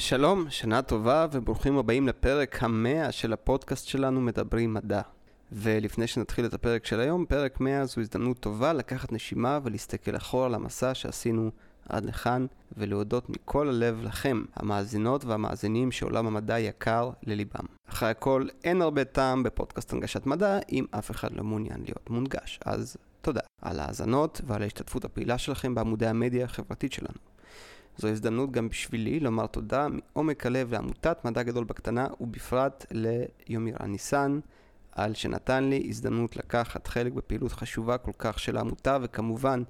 שלום, שנה טובה וברוכים הבאים לפרק המאה של הפודקאסט שלנו מדברים מדע. ולפני שנתחיל את הפרק של היום, פרק 100 זו הזדמנות טובה לקחת נשימה ולהסתכל אחורה על המסע שעשינו עד לכאן, ולהודות מכל הלב לכם, המאזינות והמאזינים שעולם המדע יקר לליבם. אחרי הכל, אין הרבה טעם בפודקאסט הנגשת מדע אם אף אחד לא מעוניין להיות מונגש, אז תודה על ההאזנות ועל ההשתתפות הפעילה שלכם בעמודי המדיה החברתית שלנו. זו הזדמנות גם בשבילי לומר תודה מעומק הלב לעמותת מדע גדול בקטנה, ובפרט ליומירה ניסן, על שנתן לי הזדמנות לקחת חלק בפעילות חשובה כל כך של העמותה, וכמובן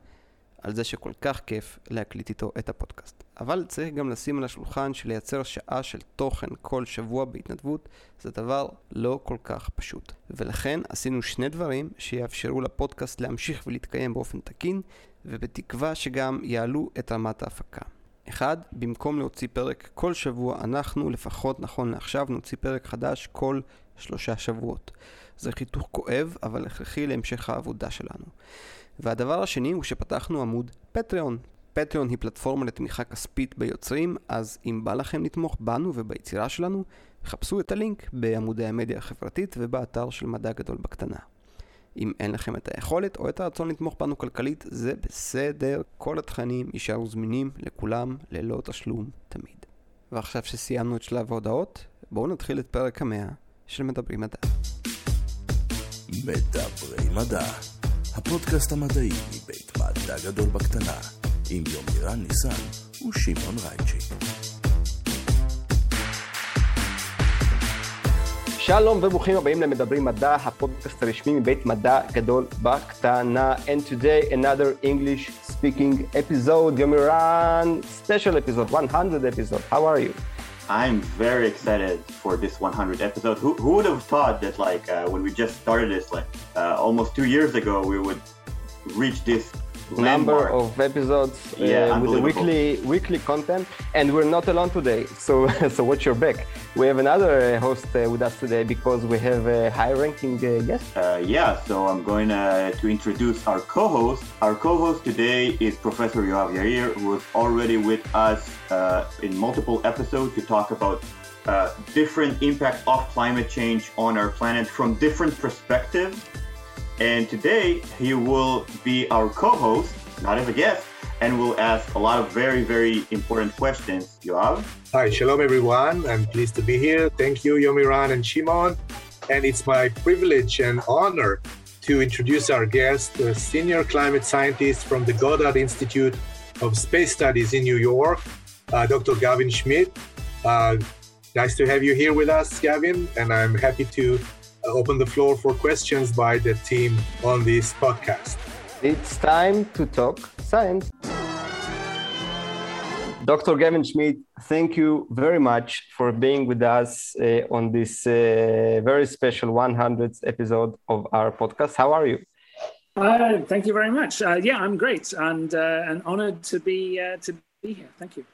על זה שכל כך כיף להקליט איתו את הפודקאסט. אבל צריך גם לשים על השולחן שלייצר שעה של תוכן כל שבוע בהתנדבות זה דבר לא כל כך פשוט. ולכן עשינו שני דברים שיאפשרו לפודקאסט להמשיך ולהתקיים באופן תקין, ובתקווה שגם יעלו את רמת ההפקה. אחד, במקום להוציא פרק כל שבוע, אנחנו לפחות נכון לעכשיו נוציא פרק חדש כל שלושה שבועות. זה חיתוך כואב, אבל הכרחי להמשך העבודה שלנו. והדבר השני הוא שפתחנו עמוד פטריון. פטריון היא פלטפורמה לתמיכה כספית ביוצרים, אז אם בא לכם לתמוך בנו וביצירה שלנו, חפשו את הלינק בעמודי המדיה החברתית ובאתר של מדע גדול בקטנה. אם אין לכם את היכולת או את הרצון לתמוך בנו כלכלית, זה בסדר, כל התכנים יישארו זמינים לכולם ללא תשלום תמיד. ועכשיו שסיימנו את שלב ההודעות, בואו נתחיל את פרק המאה של מדברים מדע. מדברי מדע, הפודקאסט המדעי מבית מדע גדול בקטנה, עם יומירן ניסן ושמעון רייצ'י. שלום וברוכים הבאים למדברים מדע, הפודקאסט הרשמי מבית מדע גדול בקטנה. And today another English speaking episode, יומירן, special episode, 100 episode. How are you? I'm very excited for this 100 episode. Who, who would have thought that, like, uh, when we just started this, like, uh, almost two years ago, we would reach this number of episodes uh, with the weekly weekly content, and we're not alone today. So so watch your back. We have another uh, host uh, with us today because we have a high-ranking uh, guest. Uh, yeah, so I'm going uh, to introduce our co-host. Our co-host today is Professor Yoav Yair, who was already with us uh, in multiple episodes to talk about uh, different impact of climate change on our planet from different perspectives. And today he will be our co-host, not as a guest, and will ask a lot of very, very important questions. Yoav? Hi, shalom everyone. I'm pleased to be here. Thank you, Yomiran and Shimon. And it's my privilege and honor to introduce our guest, a senior climate scientist from the Goddard Institute of Space Studies in New York, uh, Dr. Gavin Schmidt. Uh, nice to have you here with us, Gavin, and I'm happy to open the floor for questions by the team on this podcast. It's time to talk science. Dr. Gavin Schmidt, thank you very much for being with us uh, on this uh, very special 100th episode of our podcast. How are you? Uh, thank you very much. Uh, yeah, I'm great and uh, and honored to be uh, to be here. Thank you.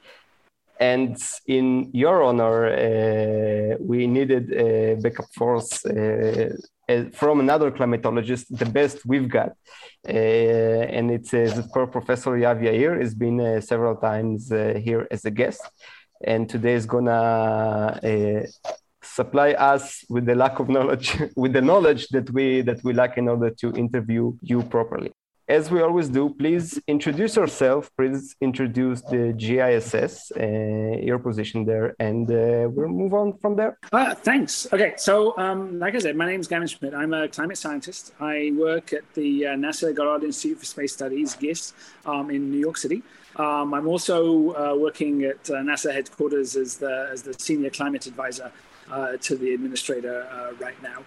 And in your honor, uh, we needed a backup force uh, from another climatologist, the best we've got. Uh, and it's uh, Professor Yoav Yair. He's been several times here as a guest. And today is gonna supply us with the lack of knowledge, with the knowledge that we that we lack in order to interview you properly. As we always do, please introduce yourself. Please introduce the GISS, uh, your position there, and uh, we'll move on from there. Uh, thanks. Okay, so um, like I said, my name is Gavin Schmidt. I'm a climate scientist. I work at the uh, NASA Goddard Institute for Space Studies, GISS, um, in New York City. Um, I'm also uh, working at uh, NASA headquarters as the as the senior climate advisor to the administrator right now.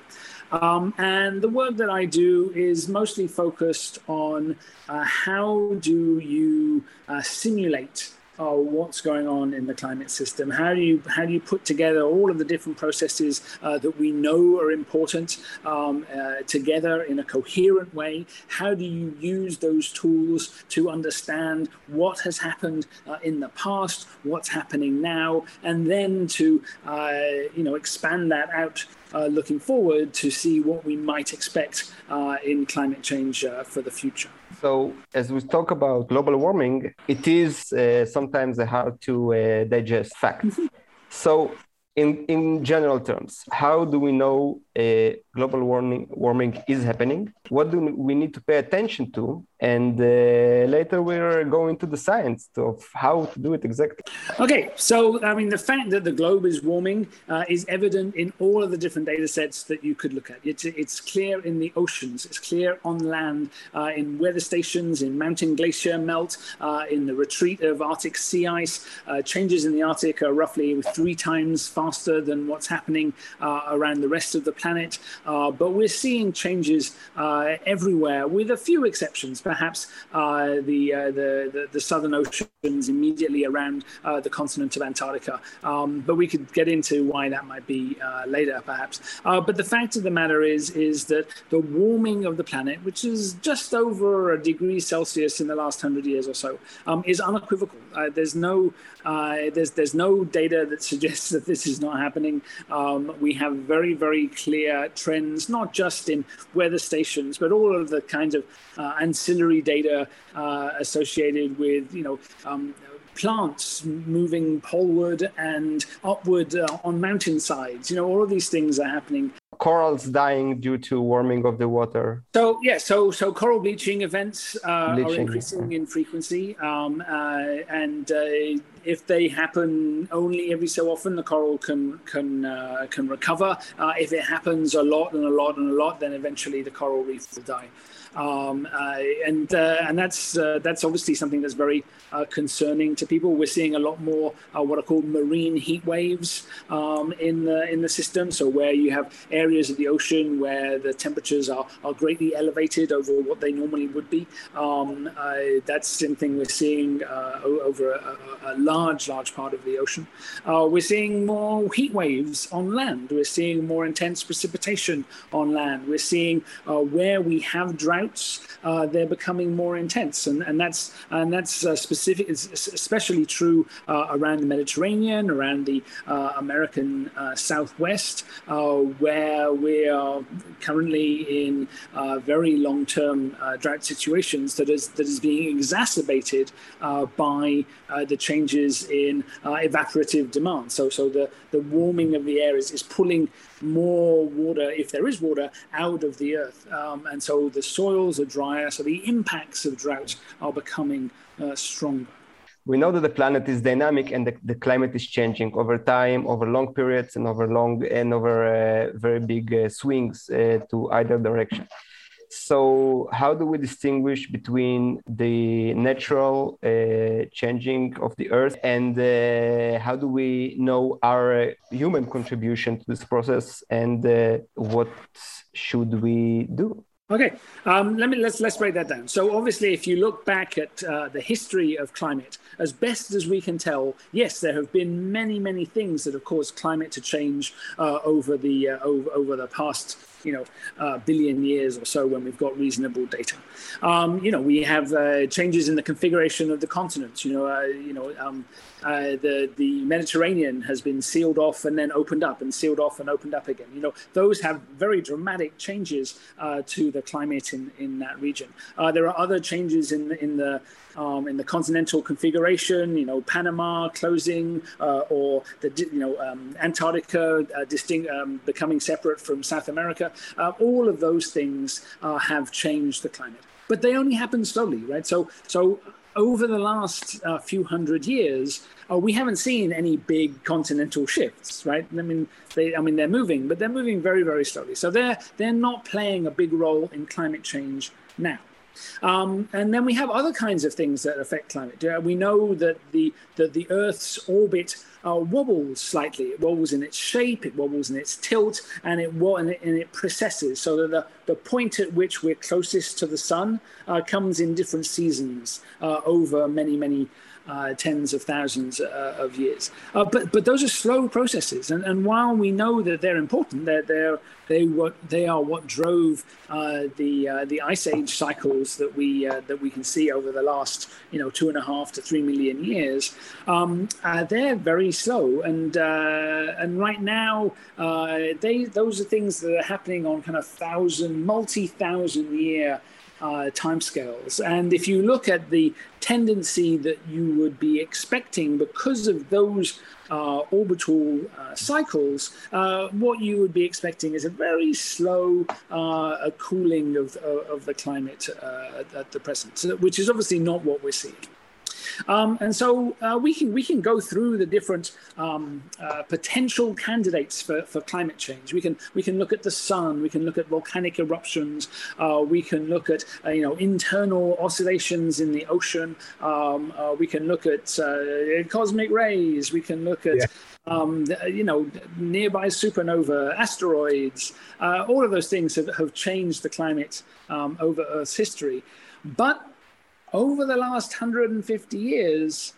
Um, and the work that I do is mostly focused on uh, how do you uh, simulate uh, what's going on in the climate system. How do you how do you put together all of the different processes uh, that we know are important um, uh, together in a coherent way? How do you use those tools to understand what has happened uh, in the past, what's happening now, and then to you know expand that out. Uh, looking forward to see what we might expect uh, in climate change uh, for the future. So, as we talk about global warming, it is uh, sometimes a hard to uh, digest fact. Mm-hmm. so, in, in general terms, how do we know uh, global warming, warming is happening? What do we need to pay attention to? And uh, later we're going to the science of how to do it exactly. Okay, so I mean, the fact that the globe is warming uh, is evident in all of the different data sets that you could look at. It's, it's clear in the oceans, it's clear on land, uh, in weather stations, in mountain glacier melt, uh, in the retreat of Arctic sea ice. Uh, changes in the Arctic are roughly three times faster than what's happening around the rest of the planet. But we're seeing changes everywhere, with a few exceptions perhaps uh, the, uh, the, the, the southern oceans immediately around uh, the continent of Antarctica. Um, but we could get into why that might be uh, later, perhaps. Uh, but the fact of the matter is is that the warming of the planet, which is just over a degree Celsius in the last hundred years or so, um, is unequivocal. Uh, there's no there's there's no data that suggests that this is not happening. Um, we have very very clear trends, not just in weather stations, but all of the kinds of ancillary ancillary data uh, associated with, you know, um, plants moving poleward and upward uh, on mountainsides. You know, all of these things are happening. Corals dying due to warming of the water. So yeah, so so coral bleaching events uh, bleaching. are increasing in frequency, um, uh, and uh, if they happen only every so often, the coral can can uh, can recover. Uh, if it happens a lot and a lot and a lot, then eventually the coral reef will die. Um, uh, and uh, and that's uh, that's obviously something that's very concerning to people. We're seeing a lot more what are called marine heat waves um, in the in the system. So where you have areas of the ocean where the temperatures are, are greatly elevated over what they normally would be. Um, that's something we're seeing over a, a, large large part of the ocean. we're seeing more heat waves on land. We're seeing more intense precipitation on land. We're seeing where we have drought uh, they're becoming more intense, and, and that's and that's uh, specific, especially true uh, around the Mediterranean, around the uh, American uh, Southwest, where we are currently in very long-term drought situations that is that is being exacerbated by the changes in evaporative demand. So so the the warming of the air is, is pulling more water, if there is water, out of the earth. Um, and so the soils are drier, so the impacts of drought are becoming uh, stronger. We know that the planet is dynamic and the, the, climate is changing over time, over long periods, and over long and over uh, very big uh, swings uh, to either direction. So, how do we distinguish between the natural uh, changing of the Earth and uh, how do we know our human contribution to this process and uh, what should we do? Okay, um, let me let's let's break that down. So obviously, if you look back at uh, the history of climate, as best as we can tell, yes, there have been many many things that have caused climate to change uh, over the uh, over over the past you know uh, billion years or so when we've got reasonable data. Um, you know, we have uh, changes in the configuration of the continents. You know, uh, you know, um, uh, the the Mediterranean has been sealed off and then opened up and sealed off and opened up again. You know, those have very dramatic changes uh, to the climate in in that region. There are other changes in in the um, in the continental configuration, you know, Panama closing uh, or the, you know, um, Antarctica uh, distinct, um, becoming separate from South America. Uh, all of those things uh, have changed the climate, but they only happen slowly, right? So, so over the last uh, few hundred years, uh, we haven't seen any big continental shifts, right? I mean, they, I mean, they're moving, but they're moving very, very slowly. So they're they're not playing a big role in climate change now. Um, and then we have other kinds of things that affect climate. Uh, we know that the, that the Earth's orbit uh, wobbles slightly. It wobbles in its shape, it wobbles in its tilt, and it, and it, and it precesses so that the, the point at which we're closest to the sun uh, comes in different seasons uh, over many, many uh, tens of thousands uh, of years. Uh, but but those are slow processes, and, and while we know that they're important, they're, they're they what they are what drove uh, the uh, the ice age cycles that we uh, that we can see over the last you know two and a half to three million years. Um, they're very slow, and and right now they those are things that are happening on kind of thousand multi thousand year uh, timescales. And if you look at the tendency that you would be expecting because of those uh, orbital uh, cycles, uh, what you would be expecting is a very slow uh, cooling of, of the climate uh, at the present, which is obviously not what we're seeing. Um, and so uh, we can we can go through the different um, uh, potential candidates for, for climate change. We can we can look at the sun. We can look at volcanic eruptions. Uh, we can look at uh, you know internal oscillations in the ocean. Um, uh, we can look at uh, cosmic rays. We can look at yeah. Um, you know, nearby supernova, asteroids, uh, all of those things have, have changed the climate um, over Earth's history. But over the last 150 years,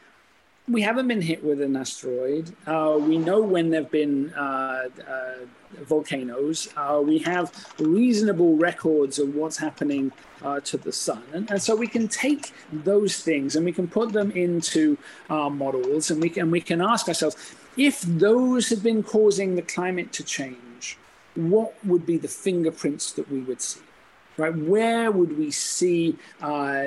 we haven't been hit with an asteroid. Uh, we know when there have been uh, uh, volcanoes. Uh, we have reasonable records of what's happening uh, to the sun. And, and, so we can take those things and we can put them into our models and we can, we can ask ourselves if those had been causing the climate to change, what would be the fingerprints that we would see? Right? Where would we see, uh,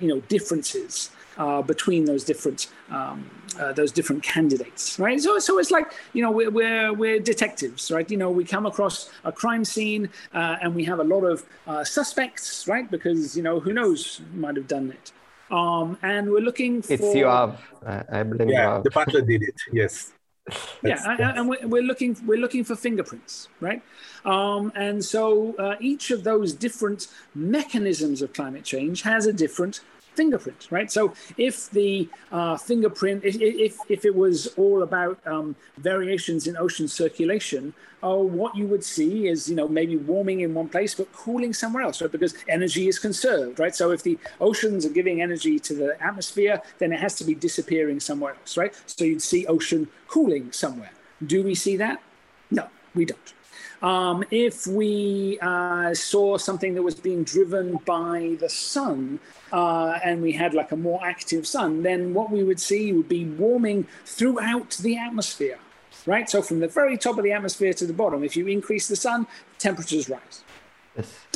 you know, differences uh, between those different um, uh, those different candidates, right? So, so it's like you know we're, we're we're detectives, right? You know, we come across a crime scene uh, and we have a lot of uh, suspects, right? Because you know who knows might have done it. Um, and we're looking for. It's Yoav. I blame yeah, Yoav. the butler did it. Yes yeah, and we're looking we're looking for fingerprints, right? Um, and so uh, each of those different mechanisms of climate change has a different fingerprint, right? So if the uh, fingerprint, if, if, if, it was all about um, variations in ocean circulation, oh, what you would see is, you know, maybe warming in one place, but cooling somewhere else, right? Because energy is conserved, right? So if the oceans are giving energy to the atmosphere, then it has to be disappearing somewhere else, right? So you'd see ocean cooling somewhere. Do we see that? No, we don't. Um, if we uh, saw something that was being driven by the sun uh, and we had like a more active sun, then what we would see would be warming throughout the atmosphere, right? So from the very top of the atmosphere to the bottom, if you increase the sun, temperatures rise. Yes.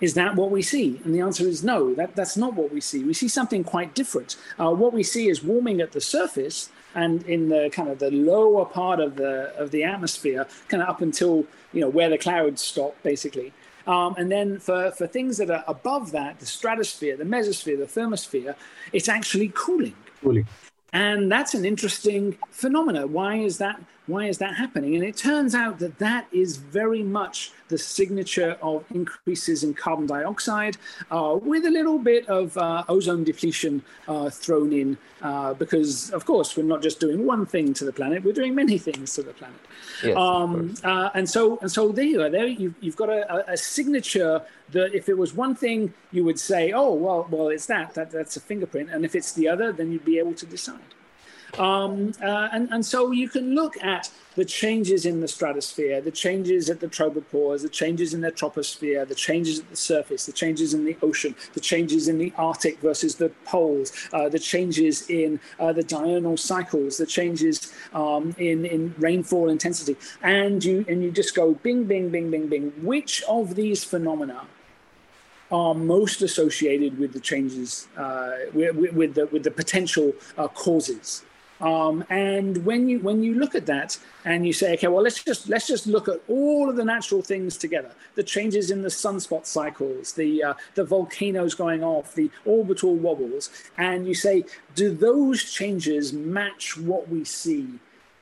Is that what we see? And the answer is no, that, that's not what we see. We see something quite different. Uh, what we see is warming at the surface and in the kind of the lower part of the of the atmosphere, kind of up until you know where the clouds stop, basically. Um, and then for, for things that are above that, the stratosphere, the mesosphere, the thermosphere, it's actually cooling. Cooling. And that's an interesting phenomena. Why is that? Why is that happening? And it turns out that that is very much the signature of increases in carbon dioxide, uh, with a little bit of uh, ozone depletion uh, thrown in, uh, because of course we're not just doing one thing to the planet; we're doing many things to the planet. Yes, um, uh, and so, and so there you are. There you've, you've got a, a, signature that if it was one thing, you would say, "Oh, well, well, it's that. that that's a fingerprint," and if it's the other, then you'd be able to decide. Um, uh, and, and so you can look at the changes in the stratosphere, the changes at the tropopause, the changes in the troposphere, the changes at the surface, the changes in the ocean, the changes in the Arctic versus the poles, uh, the changes in uh, the diurnal cycles, the changes um, in, in rainfall intensity. And you, and you just go bing, bing, bing, bing, bing. Which of these phenomena are most associated with the changes, uh, with, with, the, with the potential uh, causes um, and when you when you look at that and you say, okay, well let's just let's just look at all of the natural things together: the changes in the sunspot cycles, the uh, the volcanoes going off, the orbital wobbles, and you say, do those changes match what we see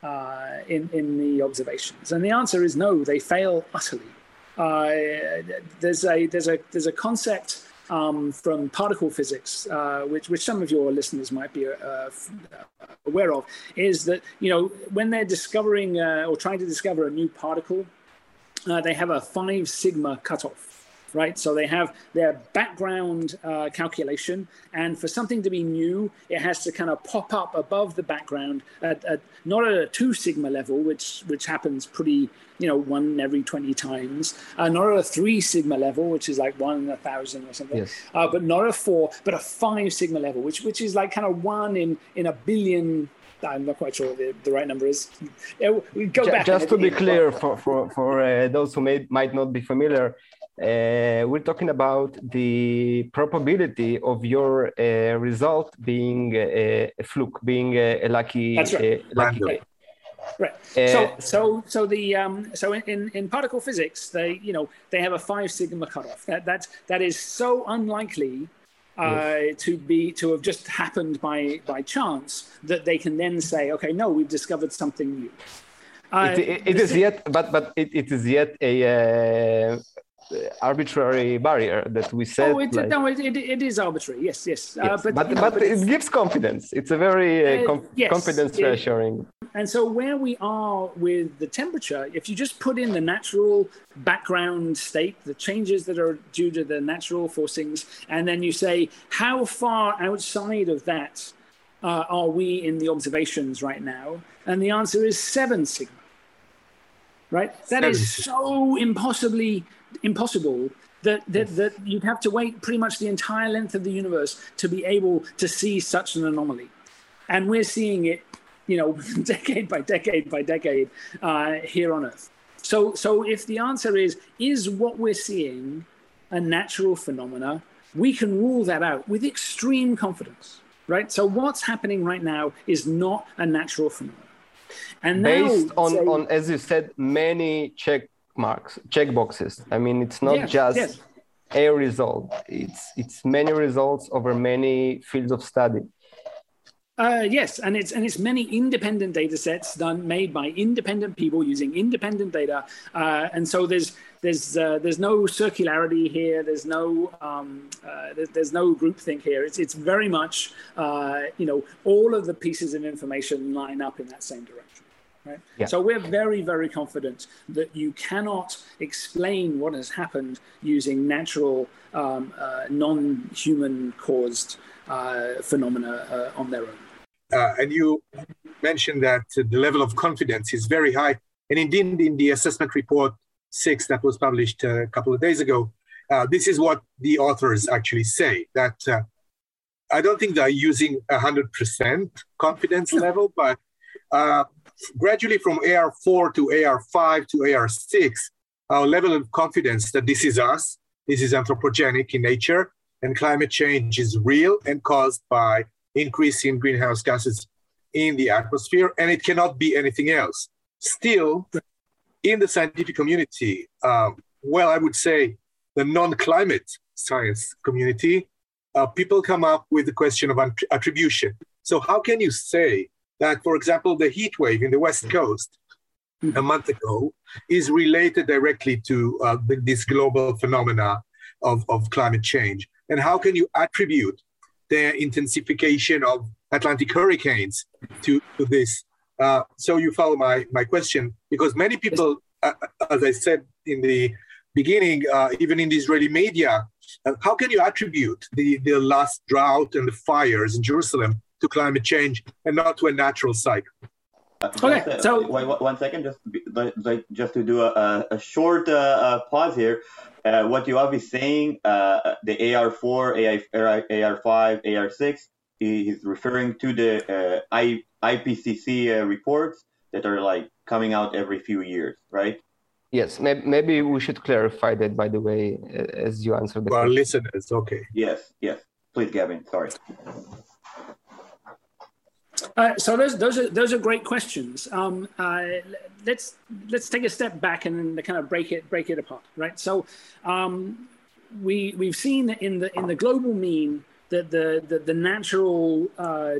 uh, in in the observations? And the answer is no; they fail utterly. Uh, there's a there's a there's a concept um, from particle physics, uh, which, which some of your listeners might be uh, aware of, is that you know when they're discovering uh, or trying to discover a new particle, uh, they have a five sigma cutoff right? So they have their background uh, calculation, and for something to be new, it has to kind of pop up above the background at, at not at a two sigma level, which which happens pretty, you know, one every twenty times, uh, not at a three sigma level, which is like one in a thousand or something, yes. uh, but not a four, but a five sigma level, which which is like kind of one in in a billion I'm not quite sure what the, the right number is. Yeah, we go just, back. Just to be clear, for for, for uh, those who may, might not be familiar, uh, we're talking about the probability of your uh, result being a, a fluke, being a, a lucky, That's right. a lucky Random. Right. Uh, so so so the um, so in, in particle physics they you know they have a five sigma cutoff. That that that is so unlikely uh, to be to have just happened by by chance that they can then say okay no we've discovered something new. Uh, it, it, it is yet, but but it, it is yet a uh, arbitrary barrier that we set. Oh, it, like- no, it, it, it is arbitrary. Yes, yes. Uh, but but you know, but, it's- it gives confidence. It's a very uh, Uh, com- yes, confidence it- reassuring. And so, where we are with the temperature, if you just put in the natural background state, the changes that are due to the natural forcings, and then you say, how far outside of that uh, are we in the observations right now? And the answer is seven sigma. Right? That is Seven so impossibly impossible that, that, that you'd have to wait pretty much the entire length of the universe to be able to see such an anomaly. And we're seeing it you know, decade by decade by decade uh, here on Earth. So, so if the answer is is what we're seeing a natural phenomena, we can rule that out with extreme confidence, right? So, what's happening right now is not a natural phenomenon. And now, Based on, say- on, as you said, many check marks, check boxes. I mean, it's not Yes, just yes. a result. It's it's many results over many fields of study. Uh, yes, and it's and it's many independent data sets done made by independent people using independent data, uh, and so there's there's uh, there's no circularity here. There's no um, uh, there's, there's no groupthink here. It's it's very much uh, you know all of the pieces of information line up in that same direction. Right? Yeah. So we're very, very confident that you cannot explain what has happened using natural, um, uh, non-human caused uh, phenomena uh, on their own. Uh, and you mentioned that uh, the level of confidence is very high. And indeed, in the assessment report six that was published uh, a couple of days ago, uh, this is what the authors actually say that uh, I don't think they're using 100% confidence level, but uh, gradually from AR4 to AR5 to AR6, our level of confidence that this is us, this is anthropogenic in nature, and climate change is real and caused by increase in greenhouse gases in the atmosphere, and it cannot be anything else. Still, in the scientific community, um, well, I would say the non-climate science community, uh, people come up with the question of attribution. So, how can you say that, for example, the heat wave in the West Coast a month ago is related directly to uh, this global phenomena of, of climate change? And how can you attribute the intensification of Atlantic hurricanes to, to this? Uh, so you follow my, my question because many people, uh, as I said in the beginning, uh, even in the Israeli media, uh, how can you attribute the, the last drought and the fires in Jerusalem to climate change and not to a natural cycle? Okay, uh, so- wait, wait, one second, just like, like, just to do a, a, a short uh, uh, pause here. Uh, what you are is saying, uh, the AR4, AI, AR5, AR6, he's referring to the uh, I, IPCC uh, reports that are like coming out every few years, right? Yes, maybe, maybe we should clarify that, by the way, uh, as you answer the For our question. listeners, okay. Yes, yes. Please, Gavin. Sorry. Uh, so those those are those are great questions. Um, uh, let's let's take a step back and kind of break it break it apart, right? So um, we we've seen in the in the global mean that the the, the natural uh,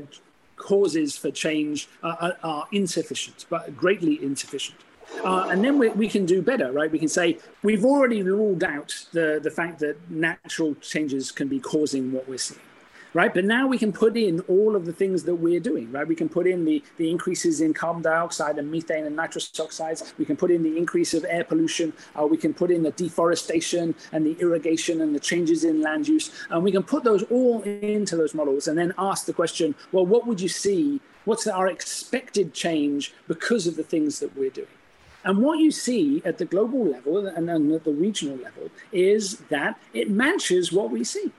causes for change are, are, insufficient, but greatly insufficient. Uh, and then we, we can do better, right? We can say we've already ruled out the, the fact that natural changes can be causing what we're seeing, right? But now we can put in all of the things that we're doing, right? We can put in the, the increases in carbon dioxide and methane and nitrous oxides. We can put in the increase of air pollution. Uh, we can put in the deforestation and the irrigation and the changes in land use. And we can put those all into those models and then ask the question, well, what would you see? What's our expected change because of the things that we're doing? And what you see at the global level and, and at the regional level is that it matches what we see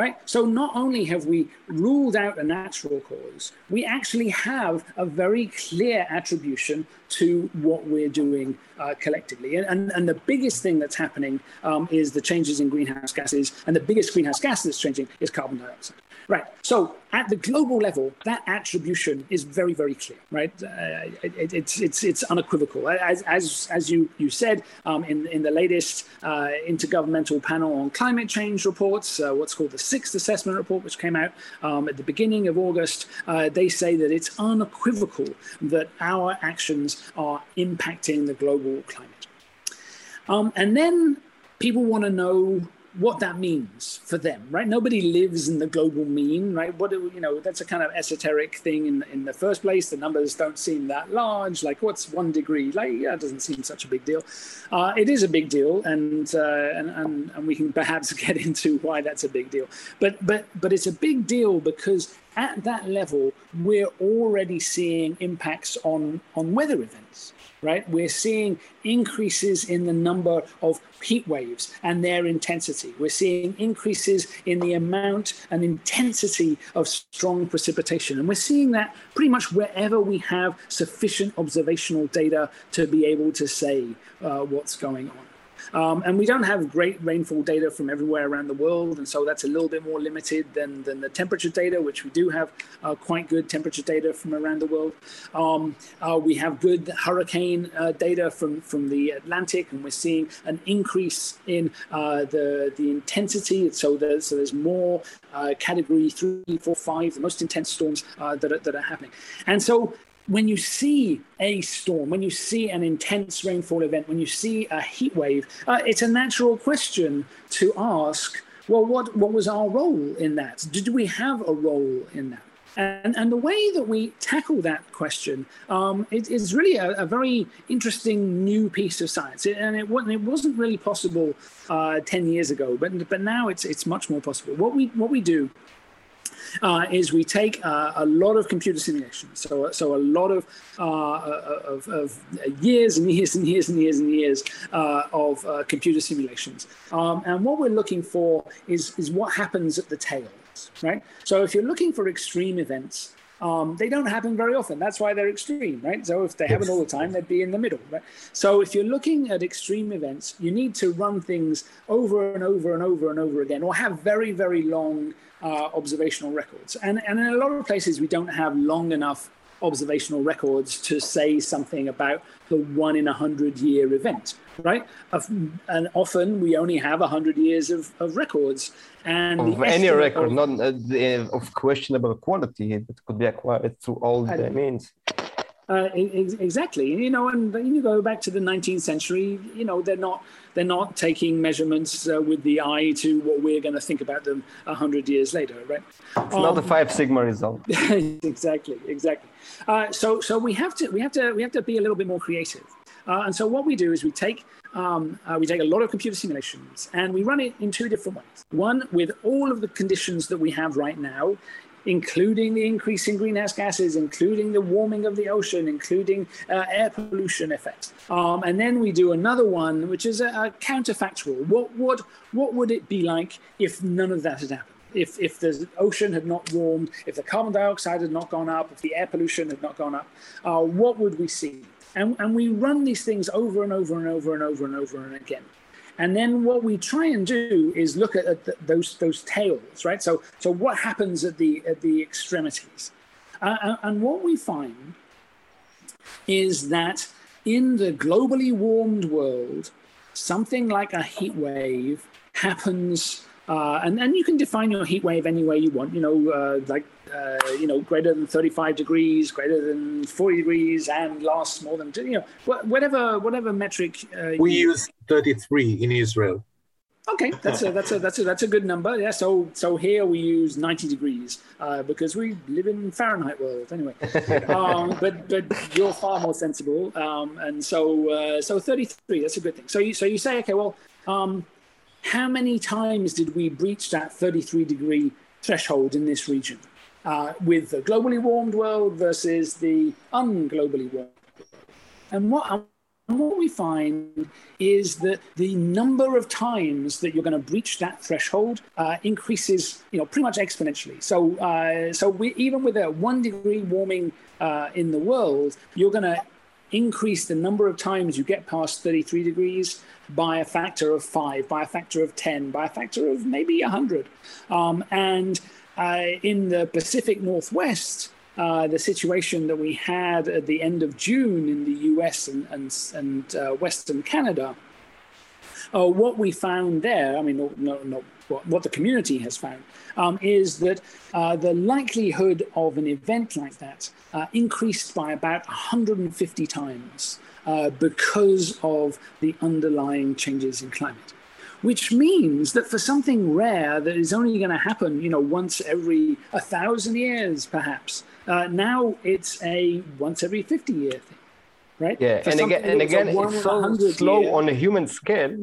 right? So not only have we ruled out a natural cause, we actually have a very clear attribution to what we're doing uh, collectively. And, and, and, the biggest thing that's happening um, is the changes in greenhouse gases, and the biggest greenhouse gas that's changing is carbon dioxide. Right. So at the global level, that attribution is very, very clear. Right. Uh, it, it's it's it's unequivocal. As as as you you said um, in in the latest uh, intergovernmental panel on climate change reports, uh, what's called the sixth assessment report, which came out um, at the beginning of August, uh, they say that it's unequivocal that our actions are impacting the global climate. Um, and then people want to know what that means for them, right? Nobody lives in the global mean, right? What do you know, that's a kind of esoteric thing in in the first place. The numbers don't seem that large. Like, what's one degree? Like, yeah, it doesn't seem such a big deal. Uh, it is a big deal, and, uh, and and and we can perhaps get into why that's a big deal. But but but it's a big deal because at that level, we're already seeing impacts on on weather events right? We're seeing increases in the number of heat waves and their intensity. We're seeing increases in the amount and intensity of strong precipitation. And we're seeing that pretty much wherever we have sufficient observational data to be able to say uh, what's going on. Um, and we don't have great rainfall data from everywhere around the world, and so that's a little bit more limited than, than the temperature data, which we do have uh, quite good temperature data from around the world. Um, uh, we have good hurricane uh, data from, from the Atlantic, and we're seeing an increase in uh, the, the intensity. So there's, so there's more uh, category three, four, five, the most intense storms uh, that, are, that are happening. And so when you see a storm, when you see an intense rainfall event, when you see a heat wave, uh, it's a natural question to ask well, what, what was our role in that? Did we have a role in that? And, and the way that we tackle that question um, it, is really a, a, very interesting new piece of science. It, and it, it wasn't really possible uh, 10 years ago, but, but now it's, it's much more possible. What we, what we do uh, is we take uh, a lot of computer simulations, so so a lot of, uh, of, of, years and years and years and years and years uh, of uh, computer simulations, um, and what we're looking for is is what happens at the tails, right? So if you're looking for extreme events. Um, they don't happen very often. That's why they're extreme, right? So if they happen all the time, they'd be in the middle, right? So if you're looking at extreme events, you need to run things over and over and over and over again, or have very, very long uh, observational records. And, and in a lot of places, we don't have long enough observational records to say something about the one in a hundred year event, right? And often we only have a hundred years of, of records. And of any record, of, not uh, the, of questionable quality, it could be acquired through all the means. Uh, exactly, you know, and you go back to the 19th century. You know, they're not they're not taking measurements uh, with the eye to what we're going to think about them a hundred years later, right? It's um, not a five sigma result. exactly, exactly. Uh, so so we have to we have to we have to be a little bit more creative. Uh, and so what we do is we take um, uh, we take a lot of computer simulations and we run it in two different ways. One with all of the conditions that we have right now including the increase in greenhouse gases, including the warming of the ocean, including uh, air pollution effects. Um, and then we do another one, which is a, a counterfactual. What, what, what would it be like if none of that had happened? If, if the ocean had not warmed, if the carbon dioxide had not gone up, if the air pollution had not gone up, uh, what would we see? And, and we run these things over and over and over and over and over and again. And then what we try and do is look at, at the, those those tails, right? So so what happens at the at the extremities, uh, and what we find is that in the globally warmed world, something like a heat wave happens uh, and, and you can define your heat wave any way you want, you know, uh, like, uh, you know, greater than 35 degrees, greater than 40 degrees, and lasts more than, you know, whatever, whatever metric. Uh, we use 33 in Israel. Okay, that's a that's a that's a that's a good number. Yeah. So so here we use 90 degrees uh, because we live in Fahrenheit world anyway. um, but but you're far more sensible, um, and so uh, so 33. That's a good thing. So you so you say okay, well, um, how many times did we breach that 33 degree threshold in this region uh, with the globally warmed world versus the unglobally warmed world? And what, what we find is that the number of times that you're going to breach that threshold uh, increases, you know, pretty much exponentially. So, uh, so we, even with a one degree warming uh, in the world, you're going to increase the number of times you get past 33 degrees by a factor of five, by a factor of 10, by a factor of maybe 100. Um, and in the Pacific Northwest, uh, the situation that we had at the end of June in the US and, and, and uh, Western Canada, uh, what we found there, I mean, no, no, no, what, what the community has found, um, is that uh, the likelihood of an event like that uh, increased by about 150 times uh, because of the underlying changes in climate. Which means that for something rare that is only going to happen, you know, once every a thousand years, perhaps, uh, now it's a once every 50 year thing, right? Yeah, For and again, and that was a again, it's so slow year- on a human scale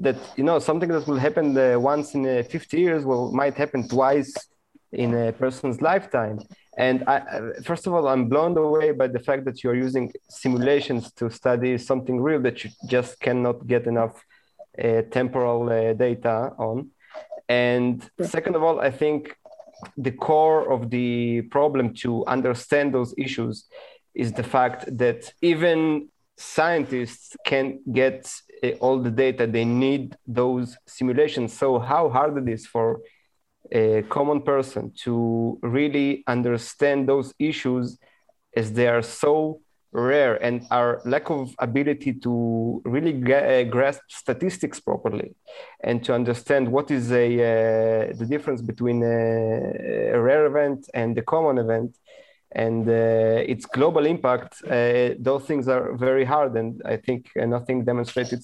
that you know something that will happen uh, once in uh, 50 years will might happen twice in a person's lifetime. And I, uh, first of all, I'm blown away by the fact that you're using simulations to study something real that you just cannot get enough temporal uh, data on. And second of all, I think the core of the problem to understand those issues is the fact that even scientists can't get uh, all the data they need those simulations so how hard it is for a common person to really understand those issues as they are so rare and our lack of ability to really gra- uh, grasp statistics properly and to understand what is a uh, the difference between a, a rare event and the common event. And uh, its global impact uh, those things are very hard and i think nothing demonstrated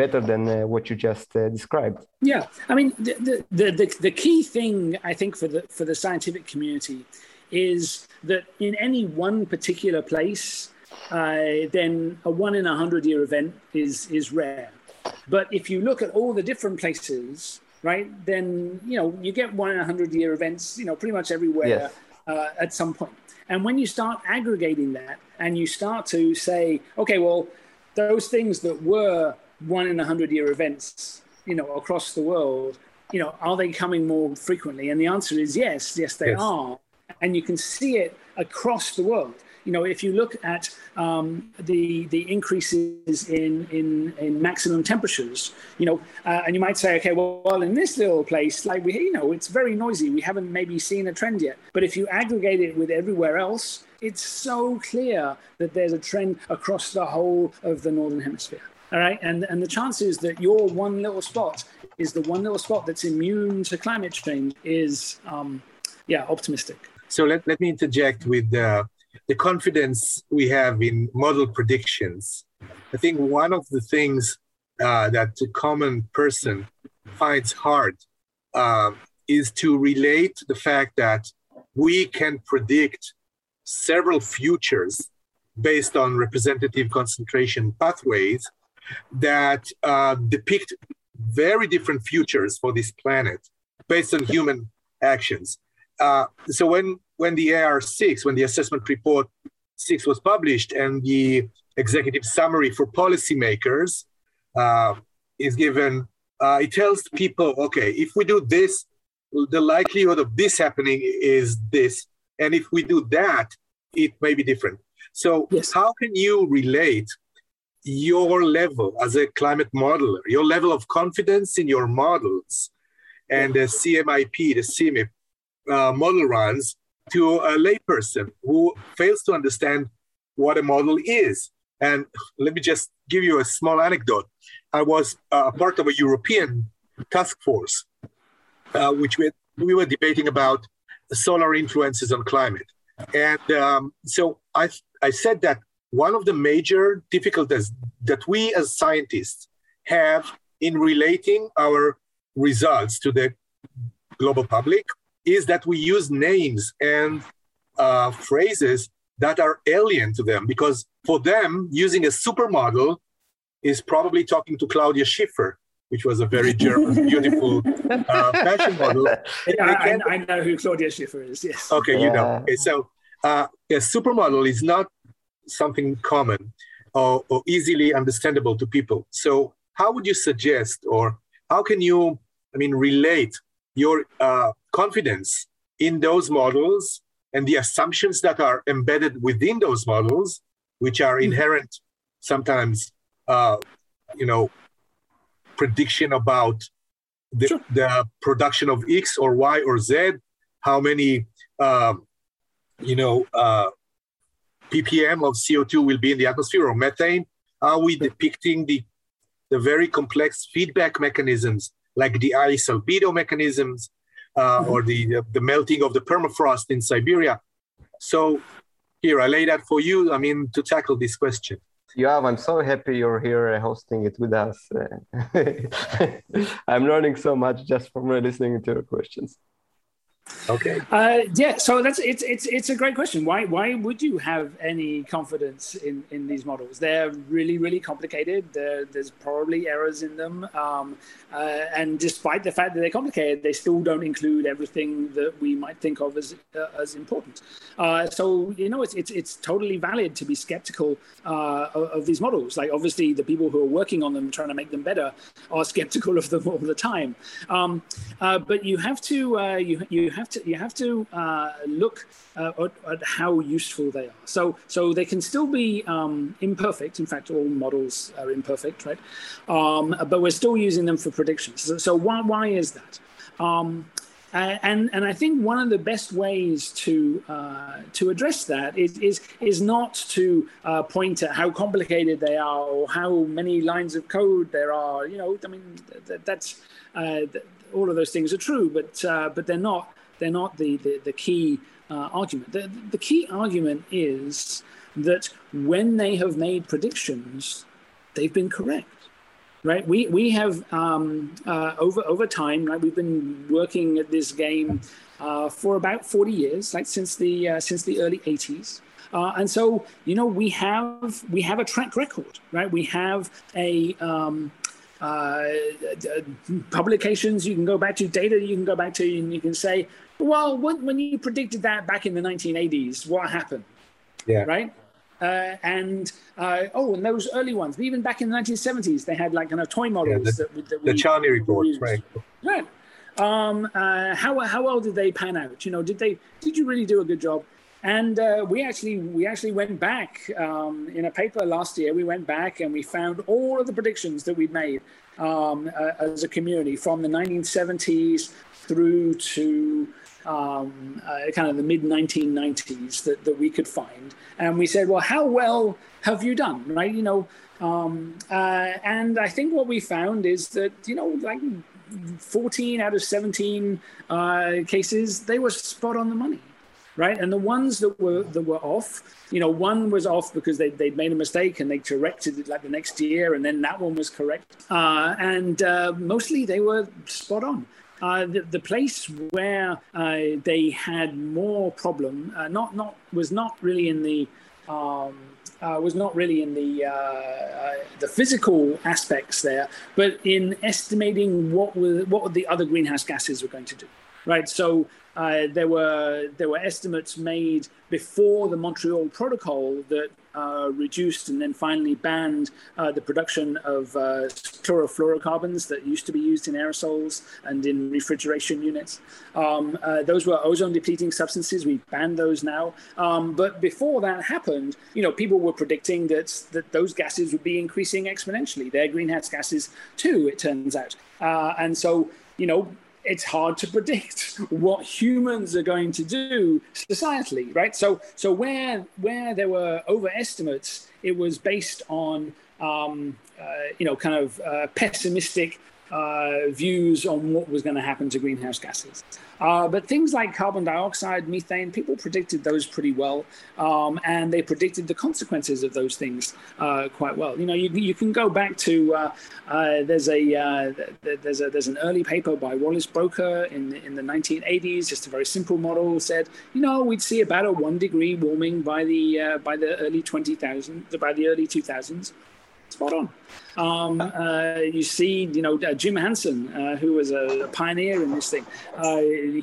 better than uh, what you just uh, described. Yeah, I mean, the, the, the, the key thing I think for the for the scientific community is that in any one particular place, uh, then a one in a hundred year event is is rare. But if you look at all the different places, right, then you know you get one in a hundred year events, you know, pretty much everywhere Yes. uh, at some point. And when you start aggregating that, and you start to say, okay, well, those things that were one in a hundred year events, you know, across the world, you know, are they coming more frequently? And the answer is yes, yes, they Yes. are. And you can see it across the world. You know, if you look at um, the the increases in, in in maximum temperatures, you know, uh, and you might say, okay, well, well, in this little place, like we, you know, it's very noisy. We haven't maybe seen a trend yet. But if you aggregate it with everywhere else, it's so clear that there's a trend across the whole of the northern hemisphere. All right, and and the chances that your one little spot is the one little spot that's immune to climate change is, um, yeah, optimistic. So let, let me interject with uh, the confidence we have in model predictions. I think one of the things uh, that the common person finds hard um, is to relate the fact that we can predict several futures based on representative concentration pathways that uh, depict very different futures for this planet based on human actions. Uh, so when when the AR6, when the assessment report six was published, and the executive summary for policymakers uh, is given, uh, it tells people, okay, if we do this, the likelihood of this happening is this, and if we do that, it may be different. So Yes. how can you relate your level as a climate modeler, your level of confidence in your models, and the CMIP, the CMIP uh, model runs to a layperson who fails to understand what a model is. And let me just give you a small anecdote. I was uh, part of a European task force, uh, which we, we were debating about solar influences on climate. And um, so I, I said that one of the major difficulties that we as scientists have in relating our results to the global public is that we use names and uh, phrases that are alien to them because for them using a supermodel is probably talking to claudia schiffer which was a very german beautiful uh, fashion model Yeah, I, I know who Claudia Schiffer is. Yes. Okay, you know. Okay, so uh, a supermodel is not something common. or, or easily understandable to people. So, how would you suggest, or how can you, I mean, relate your uh, confidence in those models and the assumptions that are embedded within those models, which are mm-hmm. inherent sometimes, uh, you know, prediction about the, sure. the production of X or Y or Z, how many, uh, you know, uh, ppm of CO2 will be in the atmosphere or methane? Are we depicting the, the very complex feedback mechanisms like the ice albedo mechanisms uh, mm-hmm. or the, the melting of the permafrost in Siberia? So here, I lay that for you, I mean, to tackle this question. Yoav, I'm so happy you're here hosting it with us. I'm learning so much just from listening to your questions. Okay. Uh, yeah. So that's it's it's it's a great question. Why why would you have any confidence in in these models? They're really really complicated. They're, there's probably errors in them, um, uh, and despite the fact that they're complicated, they still don't include everything that we might think of as uh, as important. Uh, so you know, it's it's it's totally valid to be skeptical uh, of, of, these models. Like obviously, the people who are working on them, trying to make them better, are skeptical of them all the time. Um, uh, but you have to you you have to you have to uh, look uh, at, at, how useful they are. So so they can still be um, imperfect. In fact, all models are imperfect, right? Um, but we're still using them for predictions. So, so why why is that? Um, and and I think one of the best ways to uh, to address that is is, is not to uh, point at how complicated they are or how many lines of code there are. You know, I mean, that, that's uh, all of those things are true, but uh, but they're not they're not the, the, the key uh, argument. The, the key argument is that when they have made predictions, they've been correct. Right, we we have um, uh, over over time. Right, we've been working at this game uh, for about forty years, like since the uh, since the early '80s. Uh, and so, you know, we have we have a track record, right? We have a um, uh, publications you can go back to, data you can go back to, and you can say, well, when, when you predicted that back in the 1980s, what happened? Yeah. Right? Uh, and uh, oh, and those early ones, even back in the 1970s, they had like kind of toy models yeah, the, that, that we, the Charney report, right? Right. Um, uh, how how well did they pan out? You know, did they did you really do a good job? And uh, we actually we actually went back um, in a paper last year. We went back and we found all of the predictions that we'd made um, uh, as a community from the 1970s through to um, uh, kind of the mid 1990s that, that we could find. And we said, well, how well have you done? Right? You know, um, uh, and I think what we found is that, you know, like 14 out of 17 uh, cases, they were spot on the money. Right, and the ones that were that were off, you know, one was off because they they'd made a mistake and they corrected it like the next year, and then that one was correct, uh, and uh, mostly they were spot on. Uh, the, the, place where uh, they had more problem, uh, not not was not really in the um, uh, was not really in the uh, the physical aspects there, but in estimating what were what the other greenhouse gases were going to do. Right, so there were there were estimates made before the Montreal Protocol that uh, reduced and then finally banned uh, the production of uh, chlorofluorocarbons that used to be used in aerosols and in refrigeration units. Um, uh, those were ozone depleting substances. We banned those now. Um, but before that happened, you know, people were predicting that, that those gases would be increasing exponentially. They're greenhouse gases too, it turns out. Uh, and so, you know, it's hard to predict what humans are going to do societally, right? So, so where where there were overestimates, it was based on um, uh, you know kind of uh, pessimistic uh, views on what was going to happen to greenhouse gases. Uh, but things like carbon dioxide, methane, people predicted those pretty well, um, and they predicted the consequences of those things uh, quite well. You know, you, you can go back to uh, uh there's a uh, there's a there's an early paper by Wallace Broecker in in the 1980s, just a very simple model said, you know, we'd see about a one degree warming by the by the early 20,000 by the early 2000s. Spot on. Um, uh, you see, you know, uh, Jim Hansen, uh, who was a, pioneer in this thing. Uh,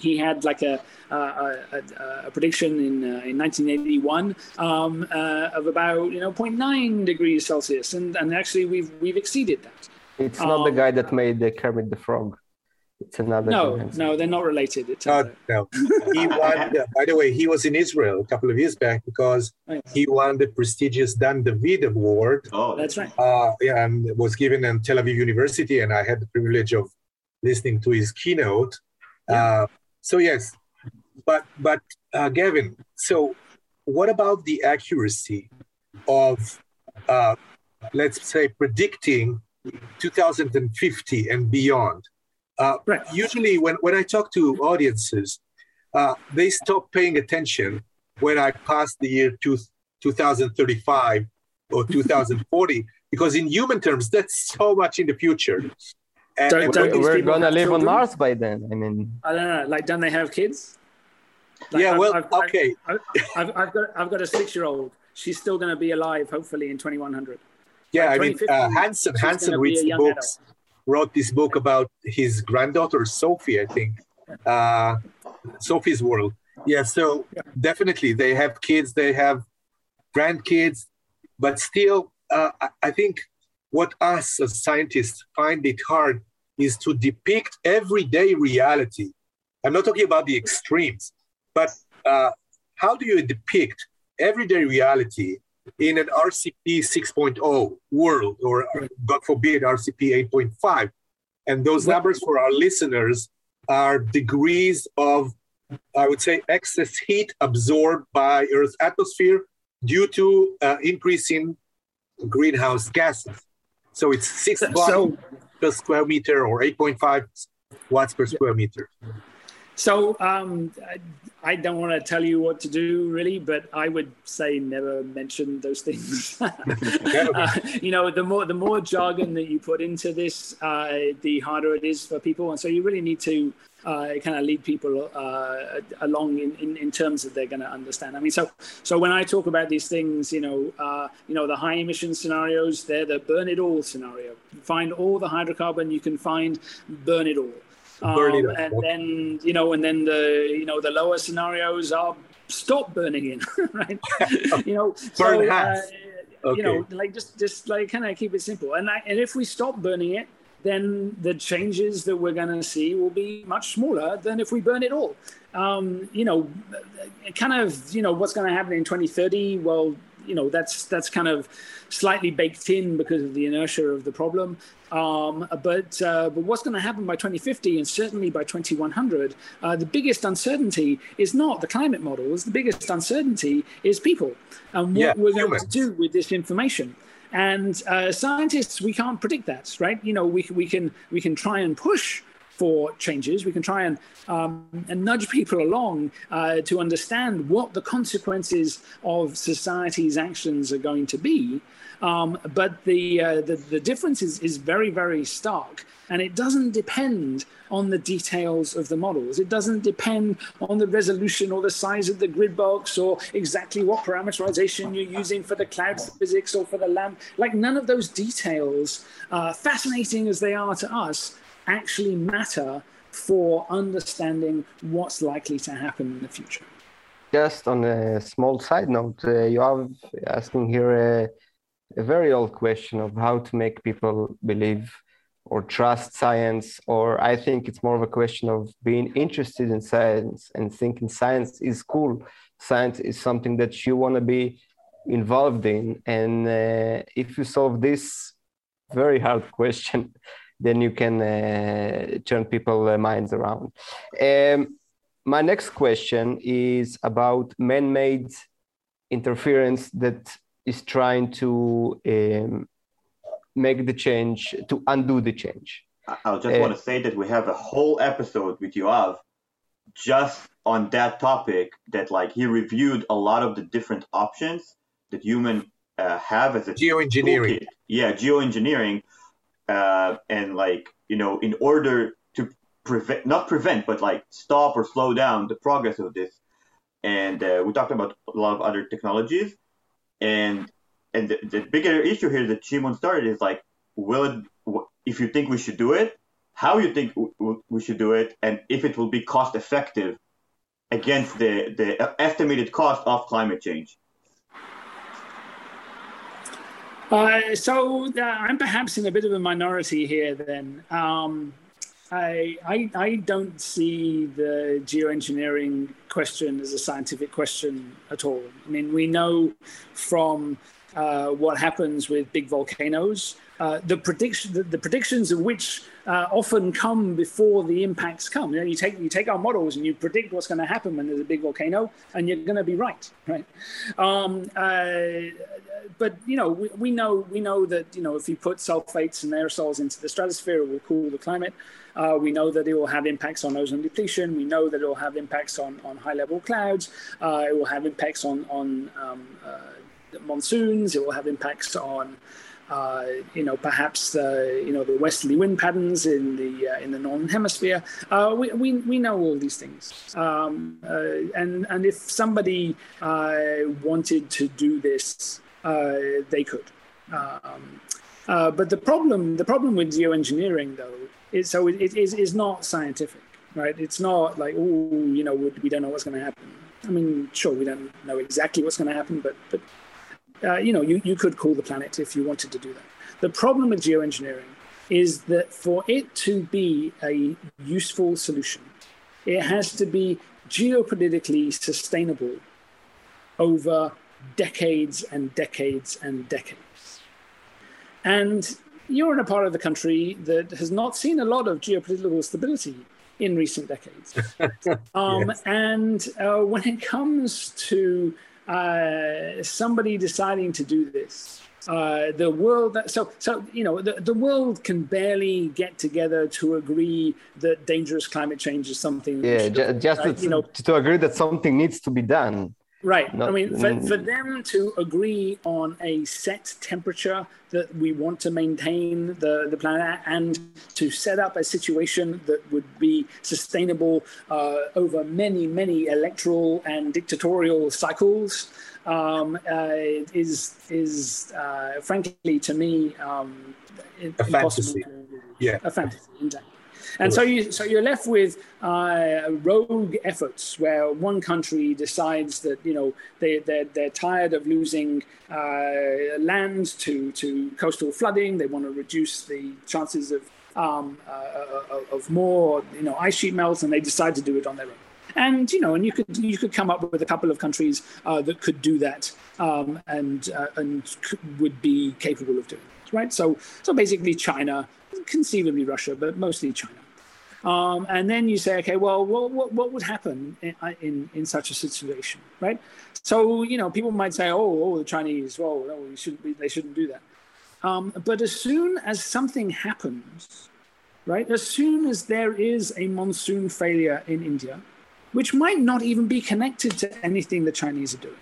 he had like a, a, a, a prediction in uh, in 1981 um, uh, of about you know 0.9 degrees Celsius, and, and actually we've we've exceeded that. It's not um, the guy that made the Kermit the Frog. It's another. No, no, they're not related. It's no, no. He won. by the way, he was in Israel a couple of years back because oh, he won the prestigious Dan David Award. Oh, that's right. Uh, yeah, and was given in Tel Aviv University, and I had the privilege of listening to his keynote. Yeah. Uh, so yes, but but uh, Gavin, so what about the accuracy of, uh, let's say, predicting 2050 and beyond? Uh, right. Usually, when, when I talk to audiences, uh, they stop paying attention when I pass the year two, 2035 or 2040, because in human terms, that's so much in the future. And, don't, don't we're going to live children? on Mars by then. I mean, I don't know. Like, don't they have kids? Like, yeah, I've, well, I've, okay. I've, I've, I've, got I've got a six year old. She's still going to be alive, hopefully, in 2100. Yeah, I mean, uh, Hansen Hansen reads the books. Adult wrote this book about his granddaughter Sophie, I think. Uh, Sophie's World. Yeah, so definitely they have kids, they have grandkids, but still, uh, I think what us as scientists find it hard is to depict everyday reality. I'm not talking about the extremes, but uh, how do you depict everyday reality in an RCP 6.0 world, or God forbid, RCP 8.5. And those numbers for our listeners are degrees of, I would say, excess heat absorbed by Earth's atmosphere due to uh, increase in greenhouse gases. So it's six watts so, per square meter or 8.5 watts per square meter. So um, I don't want to tell you what to do, really, but I would say never mention those things. uh, you know, the more the more jargon that you put into this, uh, the harder it is for people, and so you really need to uh, kind of lead people uh, along in, in, in, terms that they're going to understand. I mean, so so when I talk about these things, you know, uh, you know, the high emission scenarios, they're the burn it all scenario. Find all the hydrocarbon you can find, burn it all. Um, and then you know, and then the you know the lower scenarios are stop burning in, right? you know, burn so, uh, okay. You know, like just just like kind of keep it simple. And I, and if we stop burning it, then the changes that we're going to see will be much smaller than if we burn it all. Um, you know, kind of you know what's going to happen in 2030. Well, you know that's that's kind of slightly baked in because of the inertia of the problem. Um, but uh, but what's going to happen by 2050 and certainly by 2100? Uh, the biggest uncertainty is not the climate models. The biggest uncertainty is people and what yeah, we're humans. going to do with this information. And uh, scientists, we can't predict that, right? You know, we we can we can try and push for changes. We can try and um, and nudge people along uh, to understand what the consequences of society's actions are going to be. Um, but the, uh, the, the difference is is very very stark, and it doesn't depend on the details of the models. It doesn't depend on the resolution or the size of the grid box or exactly what parameterization you're using for the cloud physics or for the lamp. Like none of those details, uh, fascinating as they are to us, actually matter for understanding what's likely to happen in the future. Just on a small side note, uh, you are asking here a, a very old question of how to make people believe or trust science, or I think it's more of a question of being interested in science and thinking science is cool. Science is something that you want to be involved in. And uh, if you solve this very hard question, then you can uh, turn people's uh, minds around. Um, my next question is about man-made interference that is trying to um, make the change, to undo the change. I just uh, want to say that we have a whole episode with Yoav just on that topic that like he reviewed a lot of the different options that human uh, have as a geoengineering. Toolkit. Yeah, geoengineering uh, and like you know in order to prevent not prevent but like stop or slow down the progress of this and uh, we talked about a lot of other technologies and and the, the bigger issue here that Shimon started is like, will it, if you think we should do it, how you think we should do it, and if it will be cost effective against the, the estimated cost of climate change. Uh, so uh, I'm perhaps in a bit of a minority here. Then um, I, I, I don't see the geoengineering question as a scientific question at all. I mean, we know from uh, what happens with big volcanoes, uh, the prediction the, the, predictions of which uh, often come before the impacts come. You, know, you take you take our models and you predict what's going to happen when there's a big volcano, and you're going to be right, right? Um, uh, but you know, we, we, know we know that you know if you put sulfates and aerosols into the stratosphere, it will cool the climate. Uh, we know that it will have impacts on ozone depletion. We know that it will have impacts on, on high level clouds. It will have impacts on on um, monsoons. It will have impacts on uh, you know, perhaps the you know the westerly wind patterns in the uh, in the northern hemisphere. Uh, we, we we know all these things, um, uh, and and if somebody uh, wanted to do this, uh, they could. Um, but the problem the problem with geoengineering though is so it, it is is not scientific, right? It's not like oh you know we don't know what's going to happen. I mean, sure, we don't know exactly what's going to happen, but but uh, you know, you, you could cool the planet if you wanted to do that. The problem with geoengineering is that for it to be a useful solution, it has to be geopolitically sustainable over decades and decades and decades. And you're in a part of the country that has not seen a lot of geopolitical stability in recent decades. um, yes. And uh, when it comes to uh, somebody deciding to do this. Uh, the world that, so so you know the, the world can barely get together to agree that dangerous climate change is something yeah ju- just right? you know to agree that something needs to be done Right. Not, I mean, for, for them to agree on a set temperature that we want to maintain the, the planet and to set up a situation that would be sustainable uh, over many, many electoral and dictatorial cycles um, uh, is, is uh, frankly, to me, um, a fantasy. yeah. A fantasy, exactly. And so you so you're left with uh, rogue efforts where one country decides that you know they they're, they're tired of losing uh, land to to coastal flooding. They want to reduce the chances of um, uh, of more you know ice sheet melts, and they decide to do it on their own. And you know, and you could you could come up with a couple of countries uh, that could do that um, and uh, and would be capable of doing it, right? So so basically, China, conceivably Russia, but mostly China. Um, and then you say, okay, well, what, what, what would happen in, in, in, such a situation, right? So, you know, people might say, oh, oh the Chinese, well, we shouldn't be, they shouldn't do that. Um, but as soon as something happens, right, as soon as there is a monsoon failure in India, which might not even be connected to anything the Chinese are doing,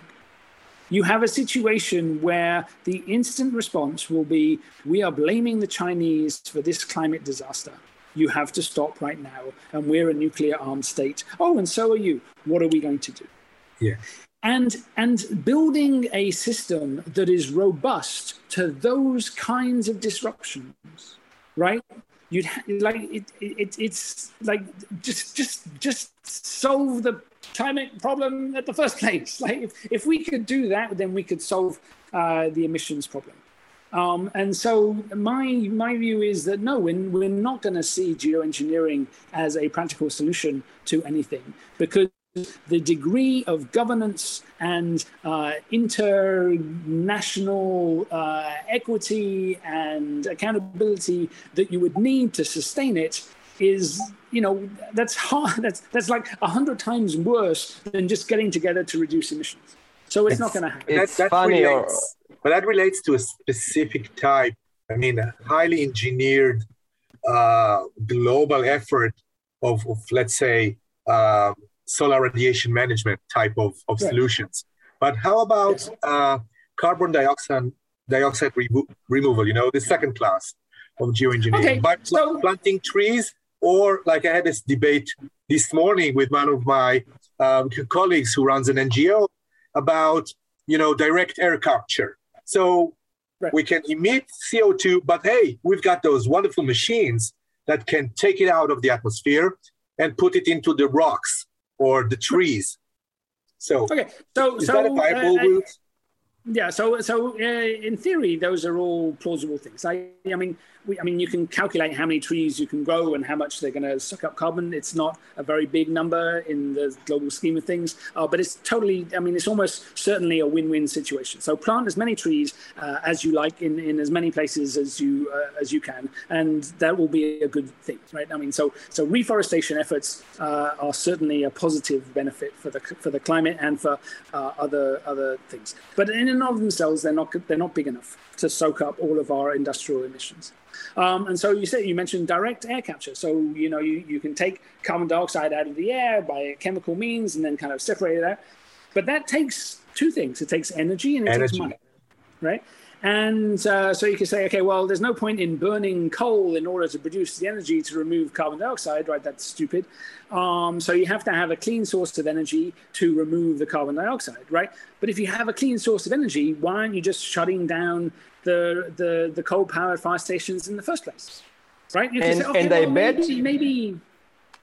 you have a situation where the instant response will be we are blaming the Chinese for this climate disaster you have to stop right now. And we're a nuclear armed state. Oh, and so are you. What are we going to do? Yeah. And, and building a system that is robust to those kinds of disruptions, right? You'd ha- like it, it, it's like just just just solve the climate problem at the first place. Like if, if we could do that, then we could solve uh, the emissions problem. Um, and so my my view is that no, we're, we're not going to see geoengineering as a practical solution to anything because the degree of governance and uh, international uh, equity and accountability that you would need to sustain it is you know that's hard that's that's like a hundred times worse than just getting together to reduce emissions so it's, it's not going to happen it's that, funny relates, or but that relates to a specific type, I mean, a highly engineered uh, global effort of, of let's say, uh, solar radiation management type of, of right. solutions. But how about yes. uh, carbon dioxide dioxide remo- removal? You know, the second class of geoengineering okay. by so, planting trees, or like I had this debate this morning with one of my um, colleagues who runs an NGO about you know direct air capture So Right. we can emit CO2, but hey, we've got those wonderful machines that can take it out of the atmosphere and put it into the rocks or the trees. So Okay, so is so that a viable uh, route? Yeah, so so uh, in theory, those are all plausible things. I, I mean, we, I mean, you can calculate how many trees you can grow and how much they're going to suck up carbon. It's not a very big number in the global scheme of things, uh, but it's totally. I mean, it's almost certainly a win-win situation. So plant as many trees uh, as you like in, in as many places as you uh, as you can, and that will be a good thing, right? I mean, so so reforestation efforts uh, are certainly a positive benefit for the for the climate and for uh, other other things. But in and of themselves, they're not they're not big enough to soak up all of our industrial emissions. Um, and so you said you mentioned direct air capture. So you know you, you can take carbon dioxide out of the air by chemical means and then kind of separate it out. But that takes two things. It takes energy and it takes money, right? And uh, so you can say, okay, well, there's no point in burning coal in order to produce the energy to remove carbon dioxide, right? That's stupid. Um, so you have to have a clean source of energy to remove the carbon dioxide, right? But if you have a clean source of energy, why aren't you just shutting down the the, the coal-powered fire stations in the first place, right? You And- say, okay, and I well, bet- maybe, maybe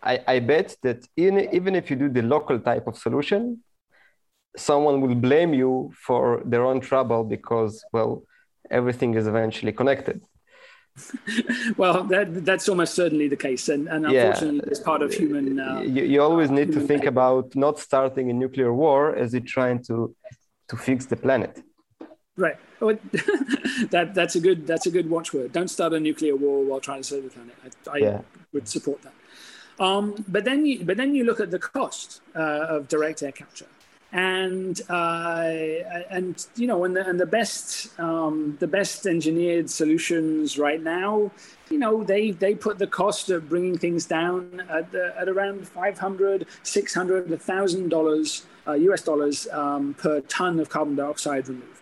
I, I bet that in, even if you do the local type of solution, someone will blame you for their own trouble because, well, everything is eventually connected. well, that that's almost certainly the case, and, and Yeah. unfortunately, it's part of human. Uh, you, you always need to think about not starting a nuclear war as you're trying to, to fix the planet. Right. That that's a good that's a good watchword. Don't start a nuclear war while trying to save the planet. I, I Yeah. would support that. Um, but then you but then you look at the cost uh, of direct air capture, and uh, and you know and the and the best um, the best engineered solutions right now, you know they they put the cost of bringing things down at, the, at around 500 600 1000 dollars uh, us dollars um, per ton of carbon dioxide removed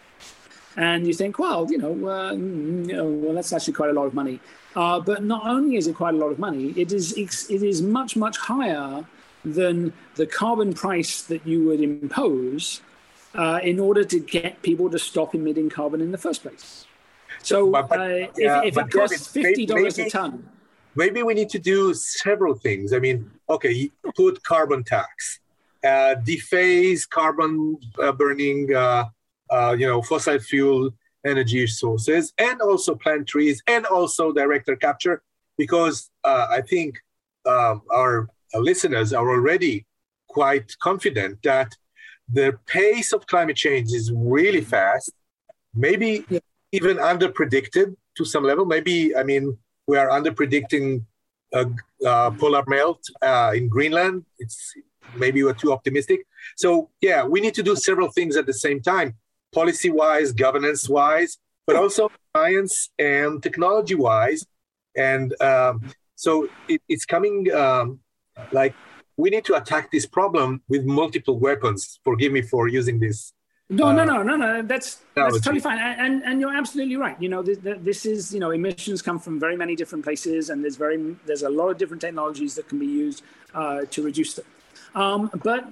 and you think, well, you know, uh, you know, well, that's actually quite a lot of money. Uh, but not only is it quite a lot of money, it is it is much much higher than the carbon price that you would impose uh, in order to get people to stop emitting carbon in the first place. So But- but- uh, if, yeah, if but it costs fifty dollars a ton, maybe we need to do several things. I mean, okay, put carbon tax, uh, dephase carbon uh, burning, uh, uh, you know, fossil fuel energy sources, and also plant trees, and also direct air capture, because uh, I think um, our listeners are already quite confident that the pace of climate change is really fast, maybe Yeah. even under predicted to some level. Maybe, I mean, we are under predicting uh, uh, polar melt uh, in Greenland. It's maybe we're too optimistic. So yeah, we need to do several things at the same time, policy-wise, governance-wise, but also science and technology-wise. And um, so it, it's coming um, like we need to attack this problem with multiple weapons. Forgive me for using this. No, uh, no, no, no, no. That's that's totally fine, and and, and you're absolutely right. You know, this, this is you know emissions come from very many different places, and there's very there's a lot of different technologies that can be used uh, to reduce them. Um, but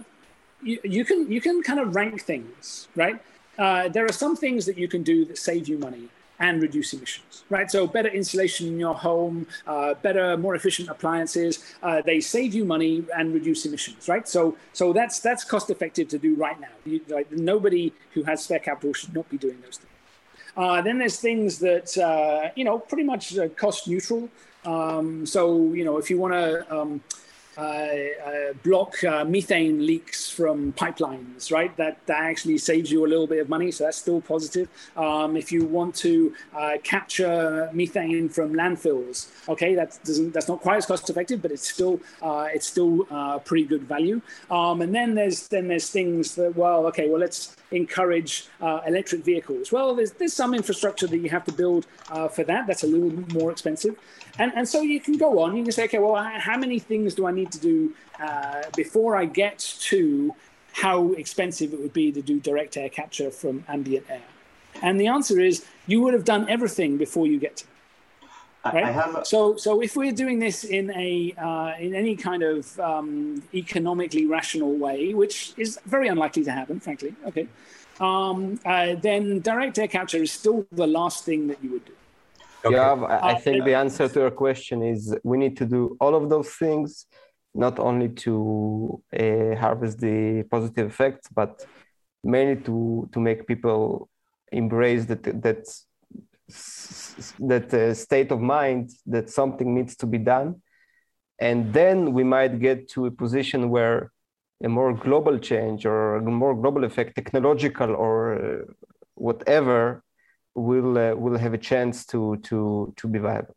you, you can you can kind of rank things, right? Uh, there are some things that you can do that save you money and reduce emissions, right? So better insulation in your home, uh, better, more efficient appliances. Uh, they save you money and reduce emissions, right? So so that's that's cost effective to do right now. You, like nobody who has spare capital should not be doing those things. Uh, then there's things that uh, you know pretty much uh, cost neutral. Um, so you know if you want to um, block uh, methane leaks from pipelines, right? That that actually saves you a little bit of money, so that's still positive. Um, if you want to uh, capture methane from landfills, okay, that doesn't that's not quite as cost effective, but it's still uh, it's still uh, pretty good value. Um, and then there's then there's things that well, okay, well let's encourage uh, electric vehicles. Well, there's there's some infrastructure that you have to build uh, for that. That's a little more expensive, and and so you can go on. You can say, okay, well, how many things do I need to do uh, before I get to how expensive it would be to do direct air capture from ambient air? And the answer is you would have done everything before you get to. It, I, Right. I have a, So, so if we're doing this in a uh, in any kind of um, economically rational way, which is very unlikely to happen, frankly, okay, um, uh, then direct air capture is still the last thing that you would do. Okay. Yeah, I think the answer to your question is we need to do all of those things, not only to uh, harvest the positive effects, but mainly to to make people embrace that that that uh, state of mind that something needs to be done, and then we might get to a position where a more global change or a more global effect, technological or uh, whatever, will uh, will have a chance to to to be viable.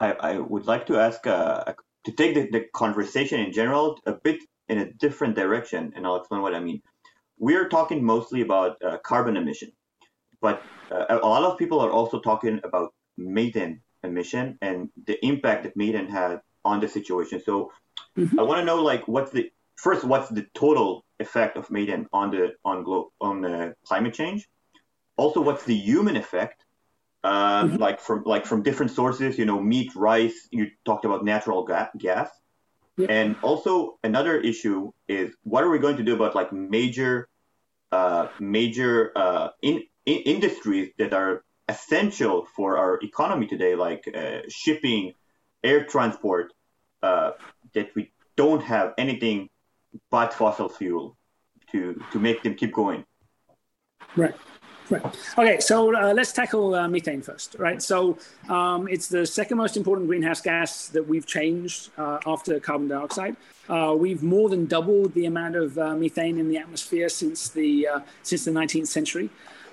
I, I would like to ask uh, to take the, the conversation in general a bit in a different direction, and I'll explain what I mean. We're talking mostly about uh, carbon emission, but uh, a lot of people are also talking about methane emission and the impact that methane had on the situation. So mm-hmm. I want to know, like, what's the first, what's the total effect of methane on the on glo- on the climate change? Also, what's the human effect? Um, mm-hmm. Like from like from different sources, you know, meat, rice. You talked about natural ga- gas. And also another issue is what are we going to do about like major, uh, major uh, in, in industries that are essential for our economy today, like uh, shipping, air transport, uh, that we don't have anything but fossil fuel to to make them keep going. Right. Right. Okay, so uh, let's tackle uh, methane first, right? So um, it's the second most important greenhouse gas that we've changed uh, after carbon dioxide. Uh, we've more than doubled the amount of uh, methane in the atmosphere since the uh, since the 19th century.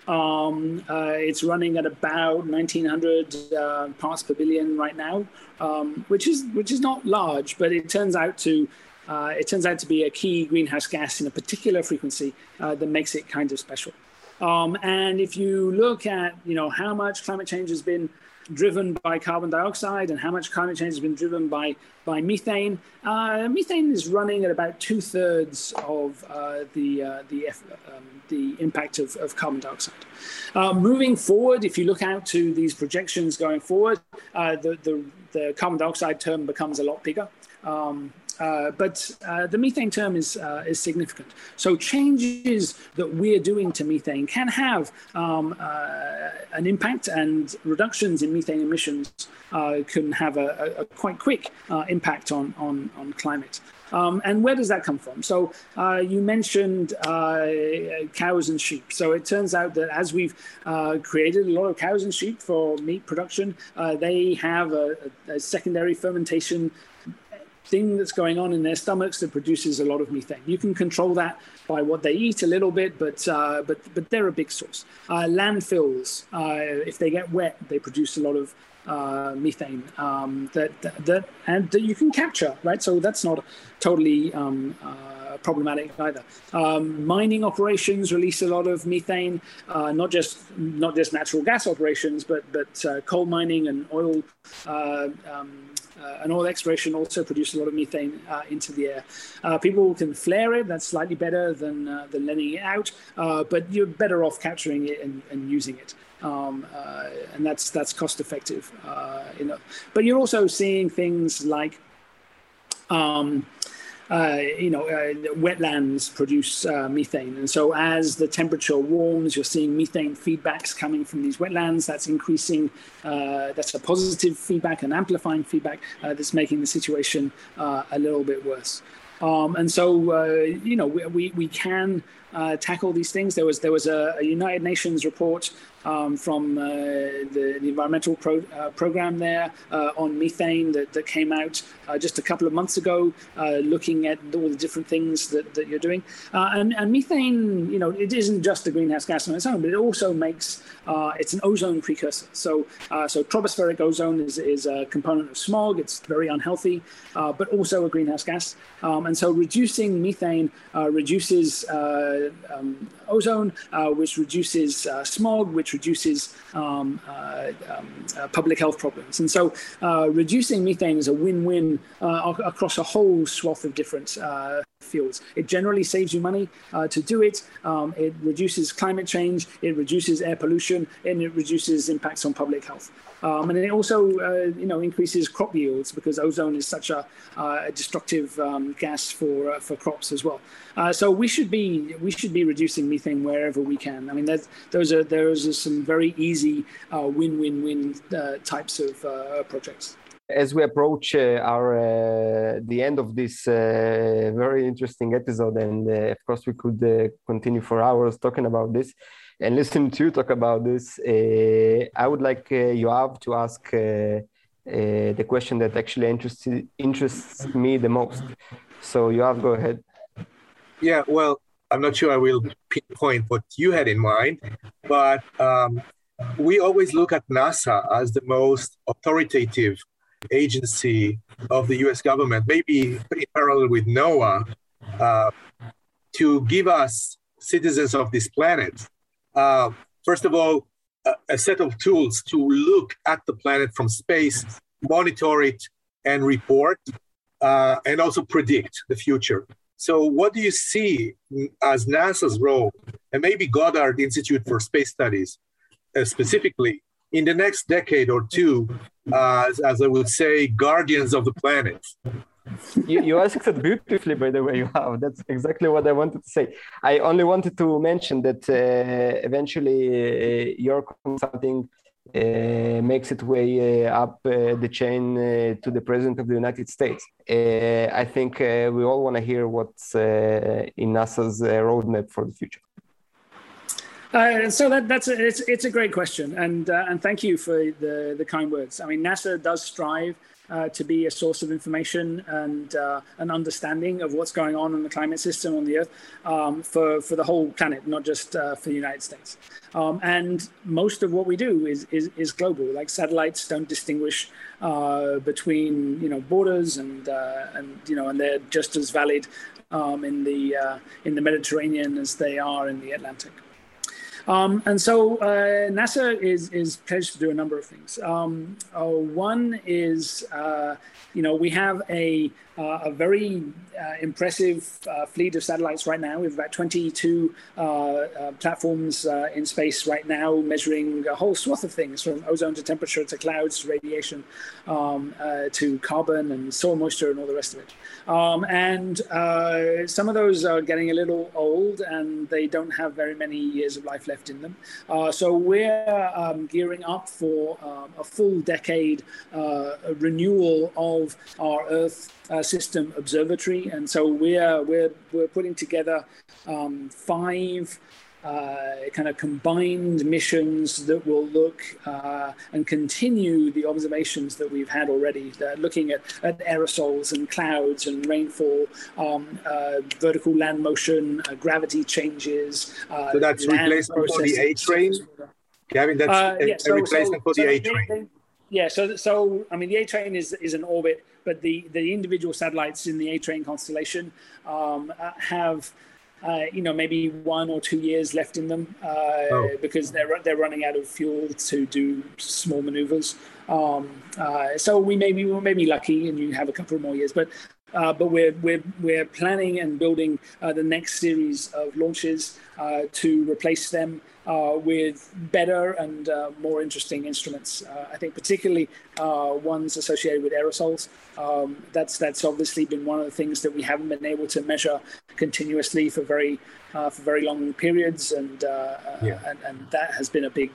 Um, it's running at about 1,900 parts per billion right now, um, which is which is not large, but it turns out to it turns out to be a key greenhouse gas in a particular frequency that makes it kind of special. Um, and if you look at, you know, how much climate change has been driven by carbon dioxide and how much climate change has been driven by by methane, uh, methane is running at about two thirds of uh, the uh, the um, the impact of, of carbon dioxide. Uh, moving forward, if you look out to these projections going forward, uh, the, the the carbon dioxide term becomes a lot bigger. Um, uh, but uh, the methane term is uh, is significant. So changes that we're doing to methane can have um, uh, an impact, and reductions in methane emissions uh, can have a, a quite quick impact on on on climate. Um, and where does that come from? So uh, you mentioned uh, cows and sheep. So it turns out that as we've uh, created a lot of cows and sheep for meat production, they have a, a, secondary fermentation thing that's going on in their stomachs that produces a lot of methane. You can control that by what they eat a little bit, but uh, but but they're a big source. Uh, landfills, uh, if they get wet, they produce a lot of uh, methane um, that, that, that and that you can capture, right? So that's not totally. Um, uh, problematic either. Um, mining operations release a lot of methane, uh, not just not just natural gas operations, but but uh, coal mining and oil uh, um, uh, and oil exploration also produce a lot of methane uh, into the air. Uh, people can flare it; that's slightly better than than letting it out, but you're better off capturing it and, and using it. Um, uh, and that's that's cost effective. Uh, you know, but you're also seeing things like um, uh, you know, uh, wetlands produce uh, methane. And so as the temperature warms, you're seeing methane feedbacks coming from these wetlands. That's increasing, uh, that's a positive feedback, an amplifying feedback uh, that's making the situation uh, a little bit worse. Um, and so, you know, we, we can tackle these things. There was, there was a, a United Nations report um, from uh, the, the, environmental pro, uh, program there uh, on methane that, that came out just a couple of months ago, looking at all the different things that, that you're doing. and, and methane, you know, it isn't just a greenhouse gas on its own, but it also makes it's an ozone precursor. So, so tropospheric ozone is, is a component of smog. It's very unhealthy, but also a greenhouse gas. Um, and so reducing methane reduces um, ozone, which reduces smog, which reduces um, uh, um, uh, public health problems. And so uh, reducing methane is a win-win uh, across a whole swath of different fields. It generally saves you money uh, to do it. Um, it reduces climate change, it reduces air pollution, and it reduces impacts on public health. Um, and it also, uh, you know, increases crop yields because ozone is such a, uh, destructive um, gas for uh, for crops as well. Uh, so we should be we should be reducing methane wherever we can. I mean, those are those are some very easy win-win-win uh, types of projects as we approach uh, our uh, the end of this uh, very interesting episode and of course we could continue for hours talking about this and listen to you talk about this, uh, I would like uh, have to ask uh, uh, the question that actually interests interests me the most. So you have go ahead. Yeah, well, I'm not sure I will pinpoint what you had in mind, but um, we always look at NASA as the most authoritative agency of the U.S. government, maybe in parallel with NOAA, uh, to give us citizens of this planet uh, first of all, a, a set of tools to look at the planet from space, monitor it, and report, uh, and also predict the future. So, what do you see as NASA's role, and maybe Goddard Institute for Space Studies uh, specifically, in the next decade or two, uh, as, as, I would say, guardians of the planet? you, you asked it beautifully, by the way. You have. That's exactly what I wanted to say. I only wanted to mention that uh, eventually uh, your consulting uh, makes its way uh, up uh, the chain uh, to the president of the United States. I think we all want to hear what's in NASA's roadmap for the future. Uh, so that, that's a, it's it's a great question, and uh, and thank you for the the kind words. I mean, NASA does strive uh, to be a source of information and uh, an understanding of what's going on in the climate system on the Earth um, for, for the whole planet, not just uh, for the United States. Um, and most of what we do is, is, is global. Like satellites don't distinguish uh, between you know borders, and uh, and you know and they're just as valid um, in the in the Mediterranean as they are in the Atlantic. Um, and so uh, NASA is, is pledged to do a number of things. Um, uh, one is, uh, you know, we have a, uh, a very uh, impressive uh, fleet of satellites right now. We have about 22 platforms in space right now, measuring a whole swath of things from ozone to temperature to clouds to radiation um, to carbon and soil moisture and all the rest of it. Um, and some of those are getting a little old and they don't have very many years of life left left in them. Uh, so we're um, gearing up for um, a full decade uh, renewal of our Earth uh, System Observatory, and so we're we're we're putting together um, five kind of combined missions that will look uh, and continue the observations that we've had already, uh, looking at, at, aerosols and clouds and rainfall, um, uh, vertical land motion, uh, gravity changes. Uh, so that's replacement for the A train? Gavin, that's a, yeah, so, a replacement so, for the so A train. yeah, so so I mean the A train is is in orbit, but the the individual satellites in the A train constellation um, have uh, you know, maybe one or two years left in them uh, oh. because they're they're running out of fuel to do small maneuvers. Um, uh, so we may be we may be lucky, and you have a couple more years, but. Uh, but we're, we're, we're planning and building uh, the next series of launches uh, to replace them uh, with better and uh, more interesting instruments. Uh, I think particularly uh, ones associated with aerosols. Um, that's that's obviously been one of the things that we haven't been able to measure continuously for very uh, for very long periods, and, uh, yeah. and, and that has been a big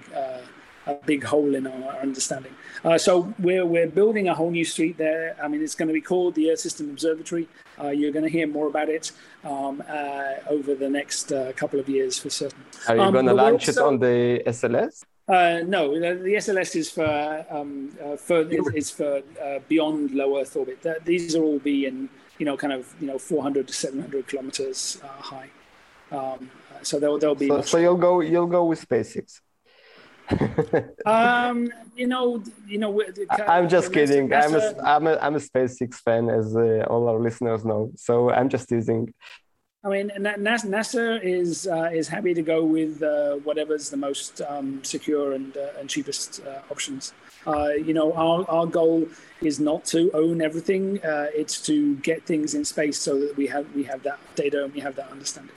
a big hole in our understanding. Uh, so we're we're building a whole new suite there. I mean, it's going to be called the Earth System Observatory. Uh, you're going to hear more about it um, uh, over the next uh, couple of years for certain. Are you um, going to launch also, it on the SLS? Uh, no, the, the, SLS is for um, uh, for is, for beyond low Earth orbit. these will all be in you know kind of you know 400 to 700 kilometers high. Um, so they'll they'll be. So, so you'll go you'll go with SpaceX um, you know, you know. I'm just kidding. I'm a, I'm a, I'm a SpaceX fan, as uh, all our listeners know. So I'm just using. I mean, NASA is uh, is happy to go with uh, whatever's the most um, secure and uh, and cheapest uh, options. Uh, you know, our, our goal is not to own everything. Uh, it's to get things in space so that we have we have that data and we have that understanding.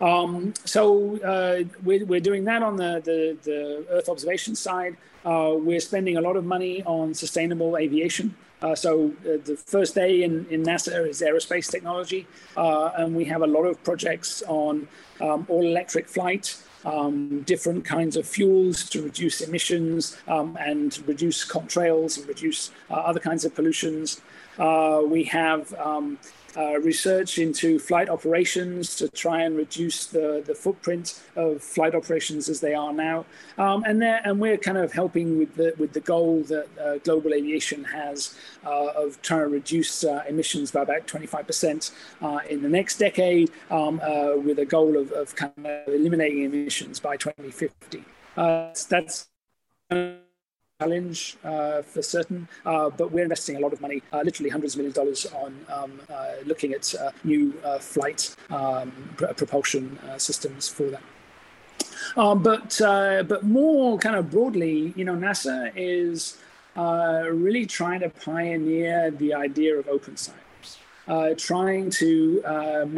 Um, so uh, we're, we're doing that on the, the, the Earth observation side. Uh, we're spending a lot of money on sustainable aviation. Uh, so uh, the first day in, in NASA is aerospace technology, uh, and we have a lot of projects on um, all electric flight, um, different kinds of fuels to reduce emissions um, and reduce contrails and reduce uh, other kinds of pollutions. we have um, uh, research into flight operations to try and reduce the, the footprint of flight operations as they are now. Um, and, and we're kind of helping with the, with the goal that uh, global aviation has uh, of trying to reduce uh, emissions by about 25% uh, in the next decade um, with a goal of, of kind of eliminating emissions by 2050. that's challenge uh, for certain, uh, but we're investing a lot of money, uh, literally hundreds of millions of dollars, on um, uh, looking at uh, new uh, flight um, pr- propulsion systems for that. Um, but but more kind of broadly, you know, NASA is really trying to pioneer the idea of open science. trying to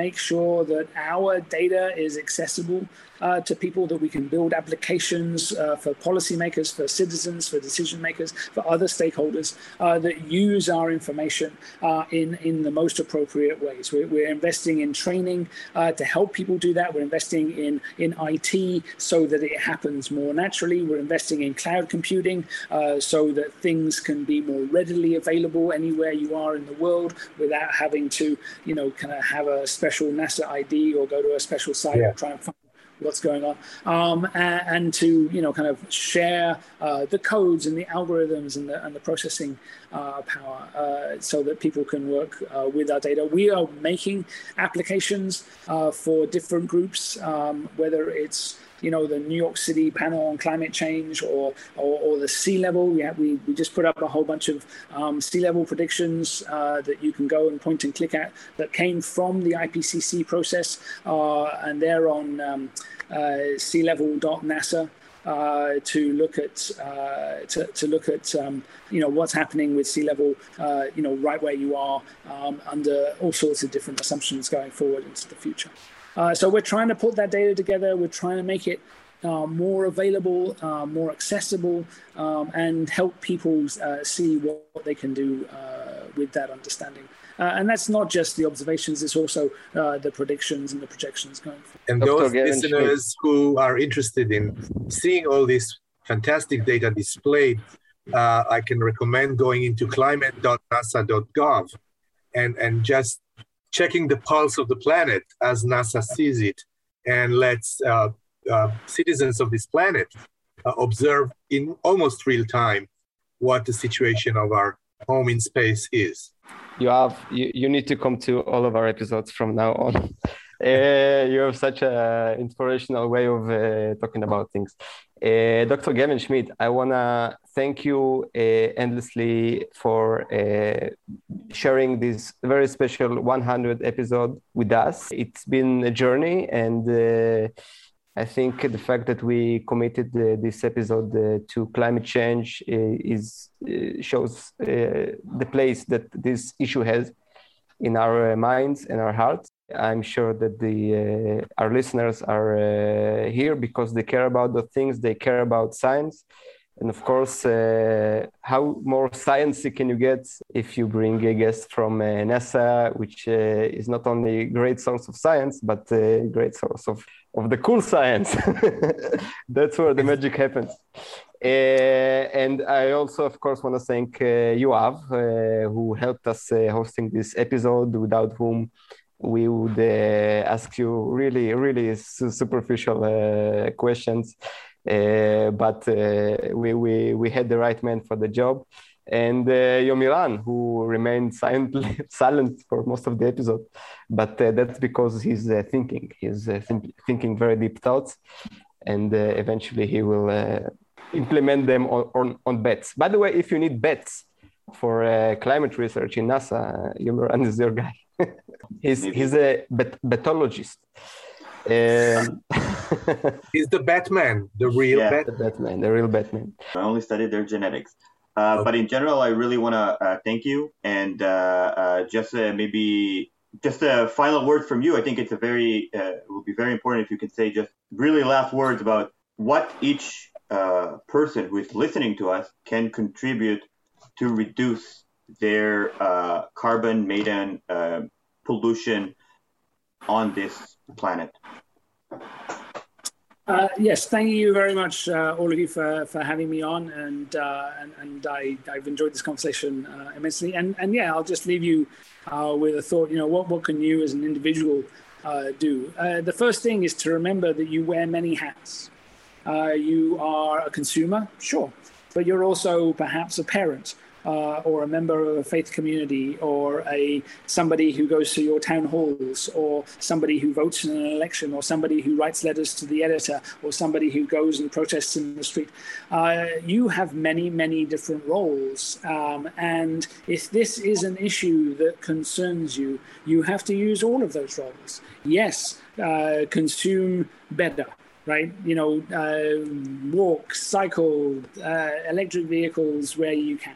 make sure that our data is accessible uh, to people that we can build applications uh, for policymakers, for citizens, for decision makers, for other stakeholders uh, that use our information uh, in, in the most appropriate ways. We're, we're investing in training uh, to help people do that. We're investing in, in IT so that it happens more naturally. We're investing in cloud computing uh, so that things can be more readily available anywhere you are in the world without having to, you know, kind of have a special NASA ID or go to a special site yeah. or try and find what's going on, um, and, and, to you know kind of share uh, the codes and the algorithms and the, and the processing uh, power uh, so that people can work uh, with our data. We are making applications uh, for different groups, um, whether it's you know, the New York City panel on climate change or, or, or the sea level. We, have, we, we just put up a whole bunch of um, sea level predictions uh, that you can go and point and click at that came from the IPCC process. Uh, and they're on um, uh, sealevel.nasa. Uh, to look at uh, to, to look at um, you know what's happening with sea level uh, you know right where you are um, under all sorts of different assumptions going forward into the future. Uh, so we're trying to put that data together. We're trying to make it uh, more available, uh, more accessible, um, and help people uh, see what, what, they can do uh, with that understanding. Uh, and that's not just the observations; it's also the predictions and the projections going forward. And those listeners who are interested in seeing all this fantastic data displayed, I can recommend going into climate.nasa.gov and and just checking the pulse of the planet as NASA sees it, and lets uh, uh, citizens of this planet uh, observe in almost real time what the situation of our home in space is. You have you, you need to come to all of our episodes from now on. Uh, you have such an inspirational way of uh, talking about things. Uh, Dr. Gavin Schmidt, I want to thank you uh, endlessly for uh, sharing this very special 100 episode with us. It's been a journey, and uh, I think the fact that we committed this episode to climate change is shows the place that this issue has in our minds and our hearts. I'm sure that the uh, our listeners are uh, here because they care about the things they care about science. And of course uh, how more sciencey can you get if you bring a guest from uh, nasa which uh, is not only a great source of science but a great source of, of the cool science. That's where the magic happens. Uh, and I also, of course, want to thank uh, Yoav, uh, who helped us hosting this episode, without whom we would ask you really, really superficial questions. but we, we, we had the right man for the job and uh, Yomiran, who remained silent, silent for most of the episode. But uh, that's because he's uh, thinking. He's th- thinking very deep thoughts, and eventually he will implement them on, on, on bets. By the way, if you need bets for uh, climate research in NASA, Yomiran is your guy. he's, he's a bet- betologist. Um, He's the Batman, the real Yeah. Batman. the Batman, the real Batman. I only studied their genetics. Uh, but in general, I really want to uh, thank you and uh, uh, just uh, maybe just a final word from you. I think it's a very uh, it will be very important if you can say just really last words about what each uh, person who is listening to us can contribute to reduce their uh, carbon maiden uh, pollution on this planet. Uh, yes, thank you very much, uh, all of you, for, for having me on, and uh, and, and I, I've enjoyed this conversation uh, immensely. And and yeah, I'll just leave you with a thought. You know, what what can you as an individual do? The first thing is to remember that you wear many hats. You are a consumer, sure, but you're also perhaps a parent. Uh, or a member of a faith community, or a somebody who goes to your town halls, or somebody who votes in an election, or somebody who writes letters to the editor, or somebody who goes and protests in the street. Uh, you have many, many different roles, um, and if this is an issue that concerns you, you have to use all of those roles. Yes, uh, consume better right? You know, uh, walk, cycle, uh, electric vehicles where you can.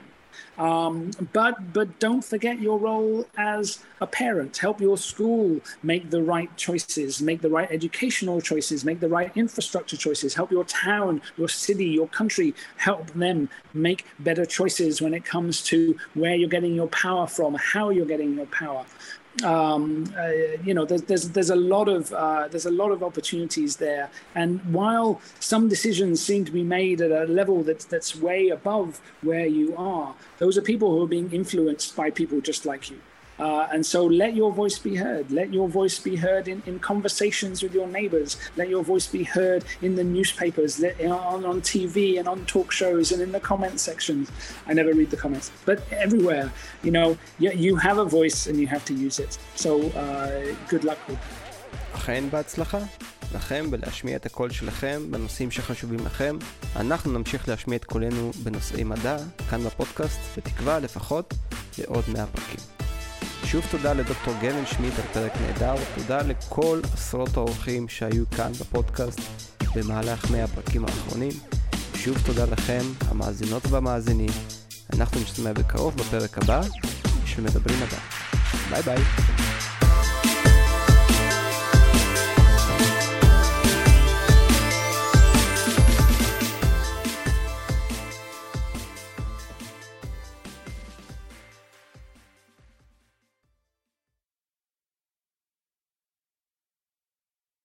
Um, but but don't forget your role as a parent. Help your school make the right choices, make the right educational choices, make the right infrastructure choices. Help your town, your city, your country. Help them make better choices when it comes to where you're getting your power from, how you're getting your power um, uh, you know, there's, there's there's a lot of uh, there's a lot of opportunities there. And while some decisions seem to be made at a level that's that's way above where you are, those are people who are being influenced by people just like you. Uh, and so let your voice be heard. Let your voice be heard in, in conversations with your neighbors. Let your voice be heard in the newspapers, let, on, on TV and on talk shows and in the comment sections. I never read the comments, but everywhere, you know, you, you have a voice and you have to use it. So uh, good luck with אכן בהצלחה. לכם בלהשמיע את הקול שלכם בנושאים שחשובים לכם. אנחנו נמשיך להשמיע את קולנו בנושאי מדע, כאן בפודקאסט, בתקווה לפחות לעוד 100 פרקים. שוב תודה לדוקטור גלן שמיט על פרק נהדר, תודה לכל עשרות האורחים שהיו כאן בפודקאסט במהלך 100 הפרקים האחרונים. שוב תודה לכם, המאזינות והמאזינים. אנחנו נשתמע בקרוב בפרק הבא של מדברים מדע. ביי ביי.